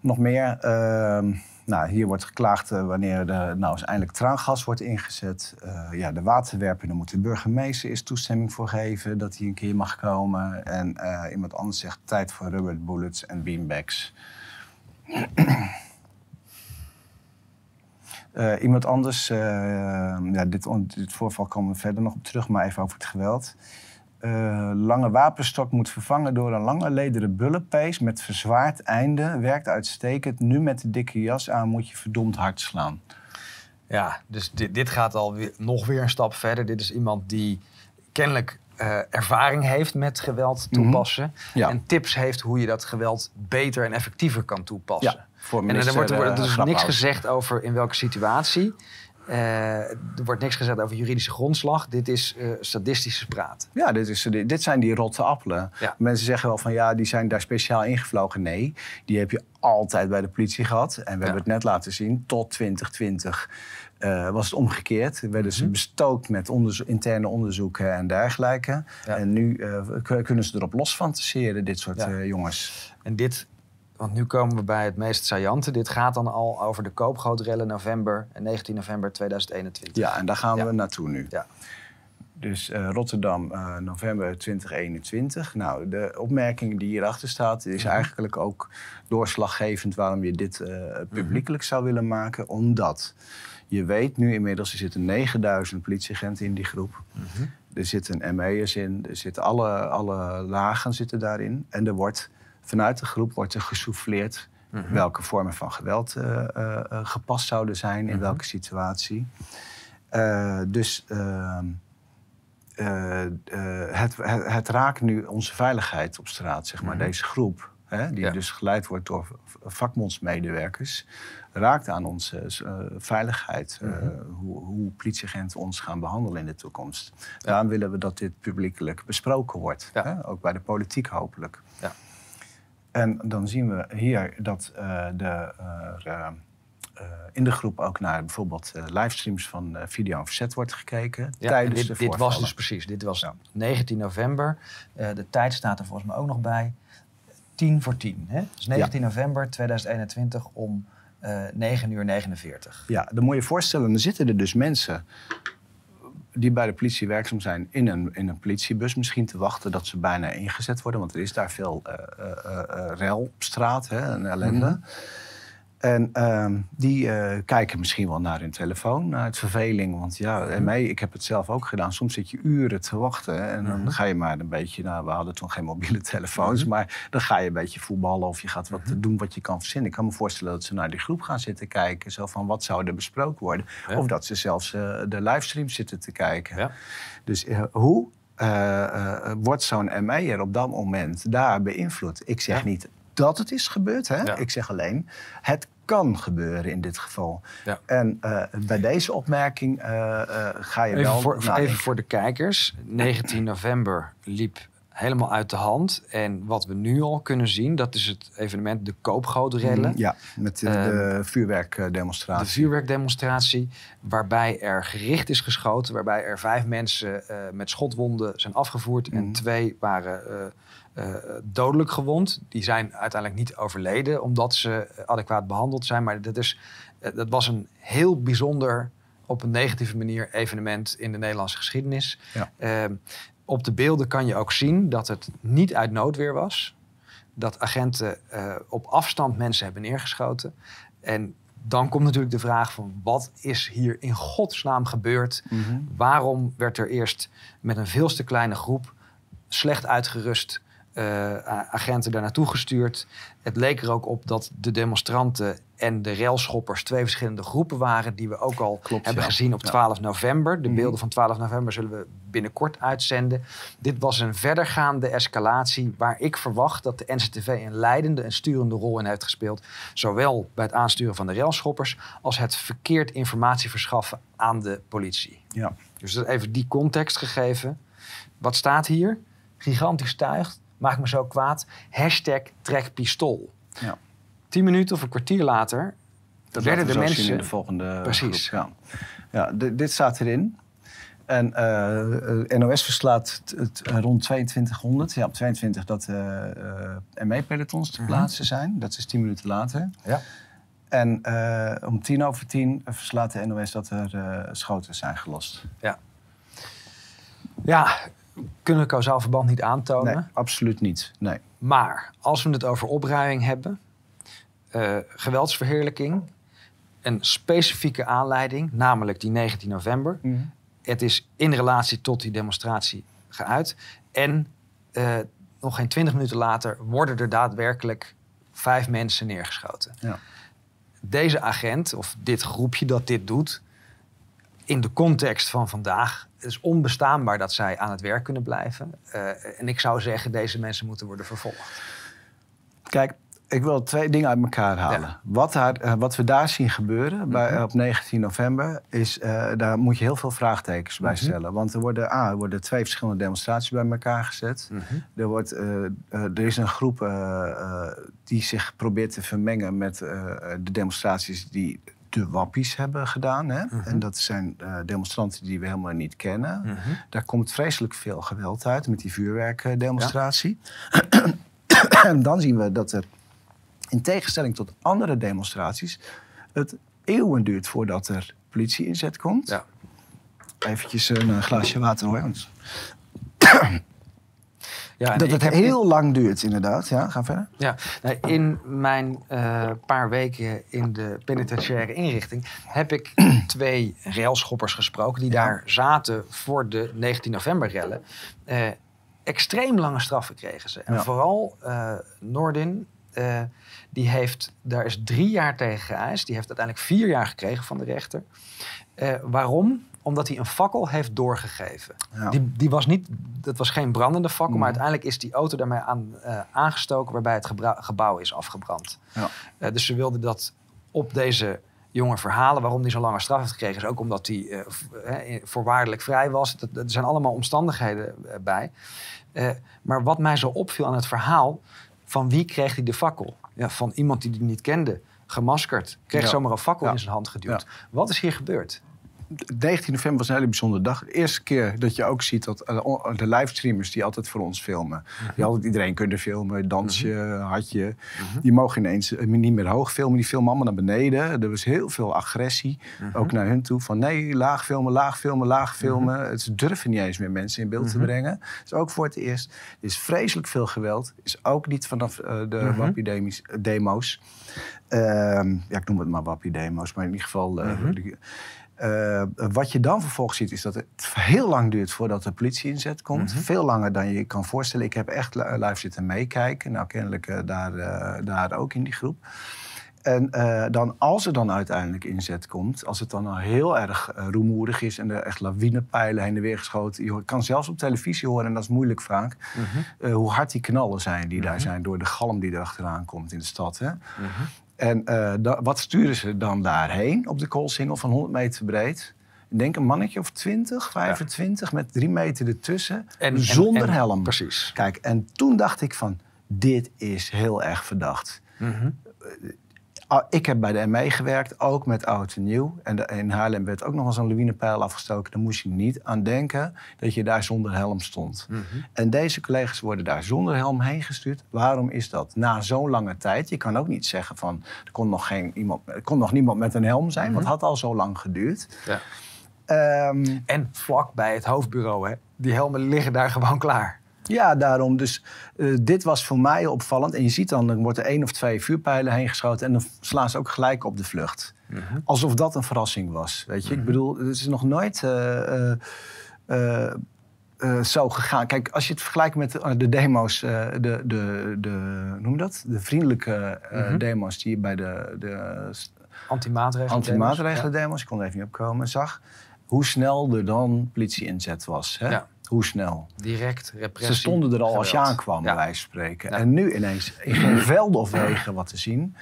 Nog meer. Uh, nou, hier wordt geklaagd uh, wanneer de, nou, eens eindelijk traangas wordt ingezet. Uh, ja, de waterwerper, daar moet de burgemeester eerst toestemming voor geven dat hij een keer mag komen. En uh, iemand anders zegt tijd voor rubber bullets en beanbags. iemand anders, ja, dit, dit voorval komen we verder nog op terug, maar even over het geweld. Uh, lange wapenstok moet vervangen door een lange lederen bullenpees met verzwaard einde. Werkt uitstekend. Nu met de dikke jas aan moet je verdomd hard slaan. Ja, dus dit, dit gaat al weer, nog weer een stap verder. Dit is iemand die kennelijk uh, ervaring heeft met geweld mhm. toepassen. Mm -hmm. ja. En tips heeft hoe je dat geweld beter en effectiever kan toepassen. Ja, voor en er wordt, er wordt dus niks gezegd over in welke situatie. Uh, er wordt niks gezegd over juridische grondslag. Dit is uh, sadistische praat. Ja, dit, is, dit zijn die rotte appelen. Ja. Mensen zeggen wel van ja, die zijn daar speciaal ingevlogen. Nee, die heb je altijd bij de politie gehad. En we ja. hebben het net laten zien, tot 2020 uh, was het omgekeerd. Werden mm -hmm. ze bestookt met onderzo interne onderzoeken en dergelijke. Ja. En nu kunnen ze erop los fantaseren, dit soort jongens. En dit want nu komen we bij het meest saillante. Dit gaat dan al over de koopgrootrellen november en 19 november 2021. Ja, en daar gaan ja. we naartoe nu. Ja. Dus uh, Rotterdam, uh, november 2021. Nou, de opmerking die hierachter staat is mm eigenlijk ook doorslaggevend waarom je dit uh, publiekelijk zou willen maken. Omdat je weet nu inmiddels, er zitten 9000 politieagenten in die groep. -hmm. Er zitten ME'ers in, er zitten alle, alle lagen zitten daarin. En er wordt vanuit de groep wordt er gesouffleerd mm -hmm. welke vormen van geweld uh, uh, gepast zouden zijn, in mm -hmm. welke situatie. Uh, dus ehm, het, het, het, raakt nu onze veiligheid op straat, zeg maar, mm -hmm. deze groep. Hè, die ja. dus geleid wordt door vakbondsmedewerkers, raakt aan onze veiligheid. hoe, hoe politieagenten ons gaan behandelen in de toekomst. Ja. Daarom willen we dat dit publiekelijk besproken wordt. Ja. Hè, ook bij de politiek hopelijk. En dan zien we hier dat uh, de, uh, in de groep ook naar bijvoorbeeld livestreams van video en verzet wordt gekeken. Ja, tijdens dit, de dit was dus precies. Dit was 19 november. de tijd staat er volgens mij ook nog bij. 10 voor 10. Hè? Dus 19 november 2021 om 9 uur 49. Ja, dan moet je je voorstellen, er zitten er dus mensen die bij de politie werkzaam zijn in een, in een politiebus misschien te wachten dat ze bijna ingezet worden. Want er is daar veel uh, rel op straat hè, en ellende. Mhm. En uh, die uh, kijken misschien wel naar hun telefoon, naar het verveling. Want ja, en mhm. mij, ik heb het zelf ook gedaan. Soms zit je uren te wachten. En dan mhm. ga je maar een beetje, nou, we hadden toen geen mobiele telefoons. Maar dan ga je een beetje voetballen of je gaat wat doen wat je kan verzinnen. Ik kan me voorstellen dat ze naar die groep gaan zitten kijken. Zo van, wat zou er besproken worden? Of dat ze zelfs uh, de livestream zitten te kijken. Ja. Dus uh, hoe wordt zo'n ME'er op dat moment daar beïnvloed? Ik zeg niet dat het is gebeurd. Hè? Ik zeg alleen, het kan gebeuren in dit geval. Ja. En uh, bij deze opmerking uh, uh, ga je even wel... Voor, even voor de kijkers. 19 november liep helemaal uit de hand. En wat we nu al kunnen zien, dat is het evenement de koopgoodrellen. Ja, met de, de vuurwerkdemonstratie. De vuurwerkdemonstratie, waarbij er gericht is geschoten. Waarbij er vijf mensen met schotwonden zijn afgevoerd. En mhm. twee waren uh, dodelijk gewond. Die zijn uiteindelijk niet overleden omdat ze adequaat behandeld zijn. Maar dat, is, uh, dat was een heel bijzonder, op een negatieve manier, evenement in de Nederlandse geschiedenis. Ja. Ehm, op de beelden kan je ook zien dat het niet uit noodweer was. Dat agenten op afstand mensen hebben neergeschoten. En dan komt natuurlijk de vraag van wat is hier in godsnaam gebeurd? Mhm. Waarom werd er eerst met een veel te kleine groep slecht uitgerust uh, agenten daar naartoe gestuurd. Het leek er ook op dat de demonstranten en de railschoppers twee verschillende groepen waren, die we ook al hebben gezien op 12 november. De mhm. beelden van 12 november zullen we binnenkort uitzenden. Dit was een verdergaande escalatie waar ik verwacht dat de NCTV een leidende en sturende rol in heeft gespeeld. Zowel bij het aansturen van de railschoppers als het verkeerd informatie verschaffen aan de politie. Ja. Dus even die context gegeven. Wat staat hier? Gigantisch tuig, maak me zo kwaad. Hashtag trek pistool. Ja. Tien minuten of een kwartier later dat werden de mensen... in de volgende Precies. Groep, ja, ja dit staat erin. En uh, eh, NOS verslaat het, rond 2200, ja, op 22 dat uh, uh, ME-pelotons te mhm. plaatsen zijn. Dat is tien minuten later. Ja. En om tien over tien verslaat de NOS dat er schoten zijn gelost. Ja. Ja, kunnen we kausaal verband niet aantonen. Nee, absoluut niet. Nee. Maar als we het over opruiming hebben, uh, geweldsverheerlijking, een specifieke aanleiding, namelijk die 19 november. Mhm. Het is in relatie tot die demonstratie geuit. En uh, nog geen 20 minuten later worden er daadwerkelijk vijf mensen neergeschoten. Ja. Deze agent, of dit groepje dat dit doet, in de context van vandaag het is onbestaanbaar dat zij aan het werk kunnen blijven. Uh, en ik zou zeggen, deze mensen moeten worden vervolgd. Kijk, ik wil twee dingen uit elkaar halen. Wat, daar, uh, wat, we daar zien gebeuren bij, mhm. op 19 november, is, uh, daar moet je heel veel vraagtekens bij mhm. stellen. Want er worden, ah, er worden twee verschillende demonstraties bij elkaar gezet. Mhm. er, wordt, uh, er is een groep die zich probeert te vermengen met de demonstraties die de wappies hebben gedaan. Hè? Mhm. En dat zijn uh, demonstranten die we helemaal niet kennen. Mhm. Daar komt vreselijk veel geweld uit met die vuurwerkdemonstratie. en dan zien we dat er, in tegenstelling tot andere demonstraties, het eeuwen duurt voordat er politie inzet komt. Ja. Eventjes een glaasje water hoor. Ja, dat het heel lang duurt, inderdaad. Ja, ga verder. Ja, nou, in mijn uh, paar weken in de penitentiaire inrichting heb ik twee railschoppers gesproken die daar zaten voor de 19 november rellen. Uh, extreem lange straffen kregen ze. En vooral uh, Noordin, die heeft, daar is drie jaar tegen geëist. Die heeft uiteindelijk vier jaar gekregen van de rechter. waarom? Omdat hij een fakkel heeft doorgegeven. Die, die was niet, dat was geen brandende fakkel, maar mm. uiteindelijk is die auto daarmee aan, uh, aangestoken waarbij het gebouw is afgebrand. Ja. Uh, dus ze wilden dat op deze jongen verhalen waarom hij zo'n lange straf heeft gekregen. Is ook omdat hij uh, voorwaardelijk vrij was. Dat, er zijn allemaal omstandigheden bij. maar wat mij zo opviel aan het verhaal van wie kreeg hij de fakkel? Ja, van iemand die hij niet kende, gemaskerd. Kreeg Ja. zomaar een fakkel Ja. in zijn hand geduwd. Wat is hier gebeurd? 19 november was een hele bijzondere dag. De eerste keer dat je ook ziet dat eh, de livestreamers die altijd voor ons filmen. Die altijd iedereen kunnen filmen, dansje, hartje. Die mogen ineens eh, niet meer hoog filmen. Die filmen allemaal naar beneden. Er was heel veel agressie, ook naar hun toe. Van nee, laag filmen, laag filmen, laag filmen. Ze durven niet eens meer mensen in beeld te brengen. Dus ook voor het eerst. Er is vreselijk veel geweld. Is ook niet vanaf eh, de wappie-demo's. demo's. Ehm, ja, ik noem het maar wappie-demo's. Maar in ieder geval... eh, eh, wat je dan vervolgens ziet, is dat het heel lang duurt voordat de politie inzet komt. Veel langer dan je je kan voorstellen. Ik heb echt li- live zitten meekijken. Nou, kennelijk eh, daar, eh, daar ook in die groep. En dan, als er dan uiteindelijk inzet komt, als het dan al heel erg rumoerig is en er echt lawinepijlen heen en weer geschoten. Je kan zelfs op televisie horen, en dat is moeilijk vaak, eh, hoe hard die knallen zijn die daar zijn door de galm die er achteraan komt in de stad. Hè? En eh, da- wat sturen ze dan daarheen op de koolsingel van 100 meter breed? Ik denk een mannetje of 20, 25 met drie meter ertussen. En- en- zonder en- helm. precies. Kijk, en toen dacht ik van, dit is heel erg verdacht. Ah, Ik heb bij de ME gewerkt, ook met oud en nieuw. En de- in Haarlem werd ook nog eens een lawinepijl afgestoken. Daar moest je niet aan denken dat je daar zonder helm stond. En deze collega's worden daar zonder helm heen gestuurd. Waarom is dat? Na zo'n lange tijd. Je kan ook niet zeggen van... er kon nog, geen, iemand, er kon nog niemand met een helm zijn. Want het had al zo lang geduurd. Ja. Ehm, En vlak bij het hoofdbureau, hè? Die helmen liggen daar gewoon klaar. Ja, daarom. Dus eh, dit was voor mij opvallend. En je ziet dan, wordt er één of twee vuurpijlen heen geschoten... en dan slaan ze ook gelijk op de vlucht. Alsof dat een verrassing was, weet je. Ik bedoel, het is nog nooit eh, eh, zo gegaan. Kijk, als je het vergelijkt met de demo's... eh, de, de, de, hoe noem dat? De vriendelijke eh, demo's die je bij de... de Anti-maatregelen. anti-maatregelen demo's, ik kon er even niet opkomen, zag... hoe snel er dan politie inzet was. Hè? Ja. Hoe snel. Direct, repressie. Ze stonden er al als je aankwam, bij Ja. wijze van spreken. En nu ineens in geen velden of wegen wat te zien.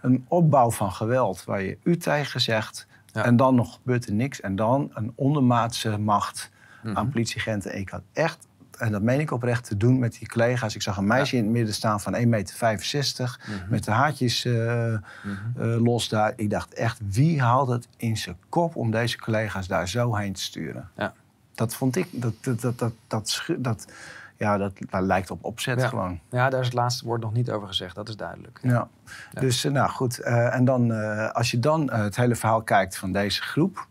Een opbouw van geweld waar je u tegen zegt. En dan nog gebeurt er niks. En dan een ondermaatse macht Mhm. aan politieagenten. Ik had echt, en dat meen ik oprecht, te doen met die collega's. Ik zag een meisje in het midden staan van 1,65 meter. Mhm. Met de haartjes eh, eh, los daar. Ik dacht echt, wie haalt het in zijn kop om deze collega's daar zo heen te sturen? Ja. Dat vond ik, dat, dat, dat, dat, dat, ja, dat, dat lijkt op opzet Ja. gewoon. Ja, daar is het laatste woord nog niet over gezegd. Dat is duidelijk. Ja. Dus eh, nou goed, eh, en dan eh, als je dan het hele verhaal kijkt van deze groep.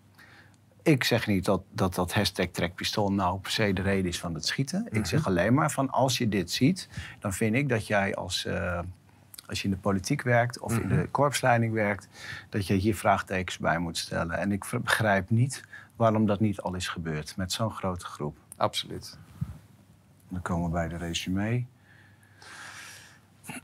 Ik zeg niet dat dat, dat hashtag trekpistool nou per se de reden is van het schieten. Ik zeg alleen maar van als je dit ziet, dan vind ik dat jij als, als je in de politiek werkt of in de korpsleiding werkt, dat je hier vraagtekens bij moet stellen. En ik begrijp niet waarom dat niet al is gebeurd met zo'n grote groep. Absoluut. Dan komen we bij de resume.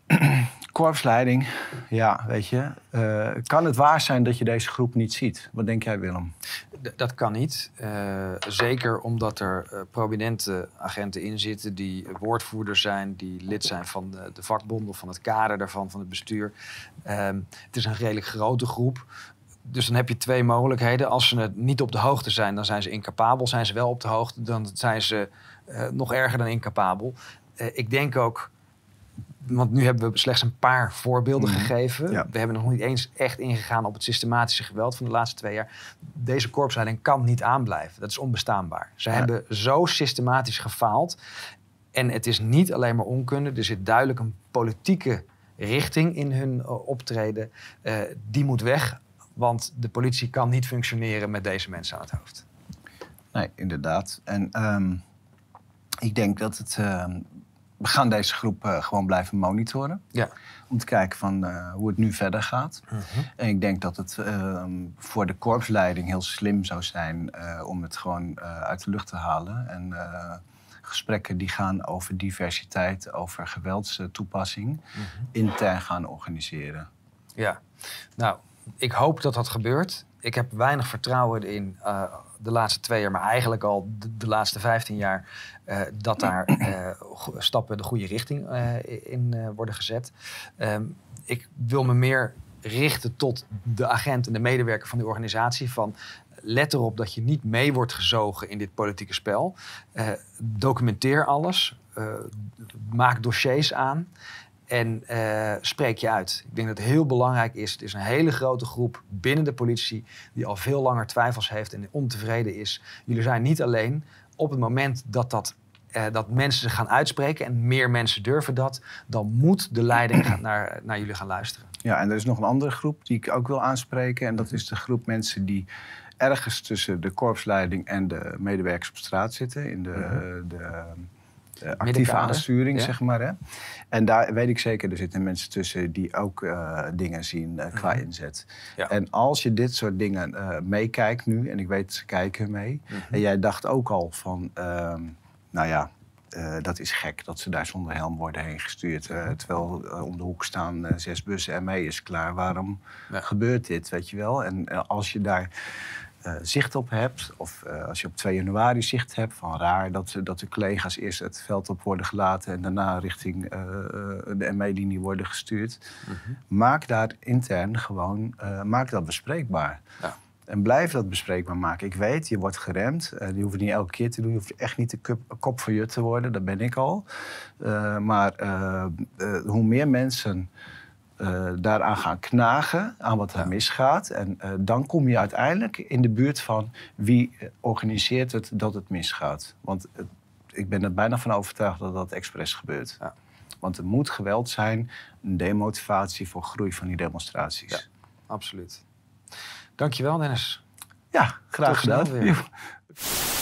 Korpsleiding, ja, weet je. eh, kan het waar zijn dat je deze groep niet ziet? Wat denk jij, Willem? D- dat kan niet. Eh, zeker omdat er eh, prominente agenten in zitten die woordvoerders zijn, die lid zijn van de, de vakbond of van het kader daarvan, van het bestuur. Ehm, het is een redelijk grote groep. Dus dan heb je twee mogelijkheden. Als ze het niet op de hoogte zijn, dan zijn ze incapabel. Zijn ze wel op de hoogte, dan zijn ze eh, nog erger dan incapabel. Eh, ik denk ook, want nu hebben we slechts een paar voorbeelden Mhm. gegeven. Ja. We hebben nog niet eens echt ingegaan op het systematische geweld van de laatste twee jaar. Deze korpsleiding kan niet aanblijven. Dat is onbestaanbaar. Ze Ja. hebben zo systematisch gefaald. En het is niet alleen maar onkunde. Er zit duidelijk een politieke richting in hun eh, optreden. Die moet weg. Want de politie kan niet functioneren met deze mensen aan het hoofd. Nee, inderdaad. En ehm, ik denk dat het... ehm, we gaan deze groep eh, gewoon blijven monitoren. Ja. Om te kijken van, eh, hoe het nu verder gaat. En ik denk dat het ehm, voor de korpsleiding heel slim zou zijn eh, om het gewoon uit de lucht te halen. En gesprekken die gaan over diversiteit, over geweldstoepassing, intern gaan organiseren. Ja, nou, ik hoop dat dat gebeurt. Ik heb weinig vertrouwen in eh, de laatste twee jaar, maar eigenlijk al de, de laatste 15 jaar, eh, dat daar eh, stappen de goede richting in worden gezet. Ehm, ik wil me meer richten tot de agent en de medewerker van die organisatie. Van let erop dat je niet mee wordt gezogen in dit politieke spel. Documenteer alles. maak dossiers aan. En uh, spreek je uit. Ik denk dat het heel belangrijk is. Het is een hele grote groep binnen de politie die al veel langer twijfels heeft en ontevreden is. Jullie zijn niet alleen. Op het moment dat, dat, uh, dat mensen zich gaan uitspreken en meer mensen durven dat, dan moet de leiding gaan naar, naar jullie gaan luisteren. Ja, en er is nog een andere groep die ik ook wil aanspreken. En dat is de groep mensen die ergens tussen de korpsleiding en de medewerkers op straat zitten. In de, mhm. de actieve aansturing, zeg maar. Hè? En daar weet ik zeker, er zitten mensen tussen die ook uh, dingen zien uh, qua mhm. inzet. Ja. En als je dit soort dingen meekijkt nu, en ik weet ze kijken mee, mhm. en jij dacht ook al van, ehm, nou ja, dat is gek dat ze daar zonder helm worden heen gestuurd. terwijl om de hoek staan zes bussen en mee is klaar. Waarom gebeurt dit, weet je wel? En als je daar uh, zicht op hebt, of uh, als je op 2 januari zicht hebt, van raar dat, dat de collega's eerst het veld op worden gelaten en daarna richting uh, de ME-linie worden gestuurd. Mm -hmm. Maak daar intern gewoon, maak dat bespreekbaar. Ja. En blijf dat bespreekbaar maken. Ik weet, je wordt geremd. Uh, die hoeft het niet elke keer te doen. Je hoeft echt niet de kop voor je te worden. Dat ben ik al. Maar hoe meer mensen uh, daaraan gaan knagen, aan wat er misgaat. En uh, dan kom je uiteindelijk in de buurt van wie organiseert het dat het misgaat. Want ik ben er bijna van overtuigd dat dat expres gebeurt. Ja. Want er moet geweld zijn, een demotivatie voor groei van die demonstraties. Ja, absoluut. Dankjewel, Dennis. Ja, graag gedaan.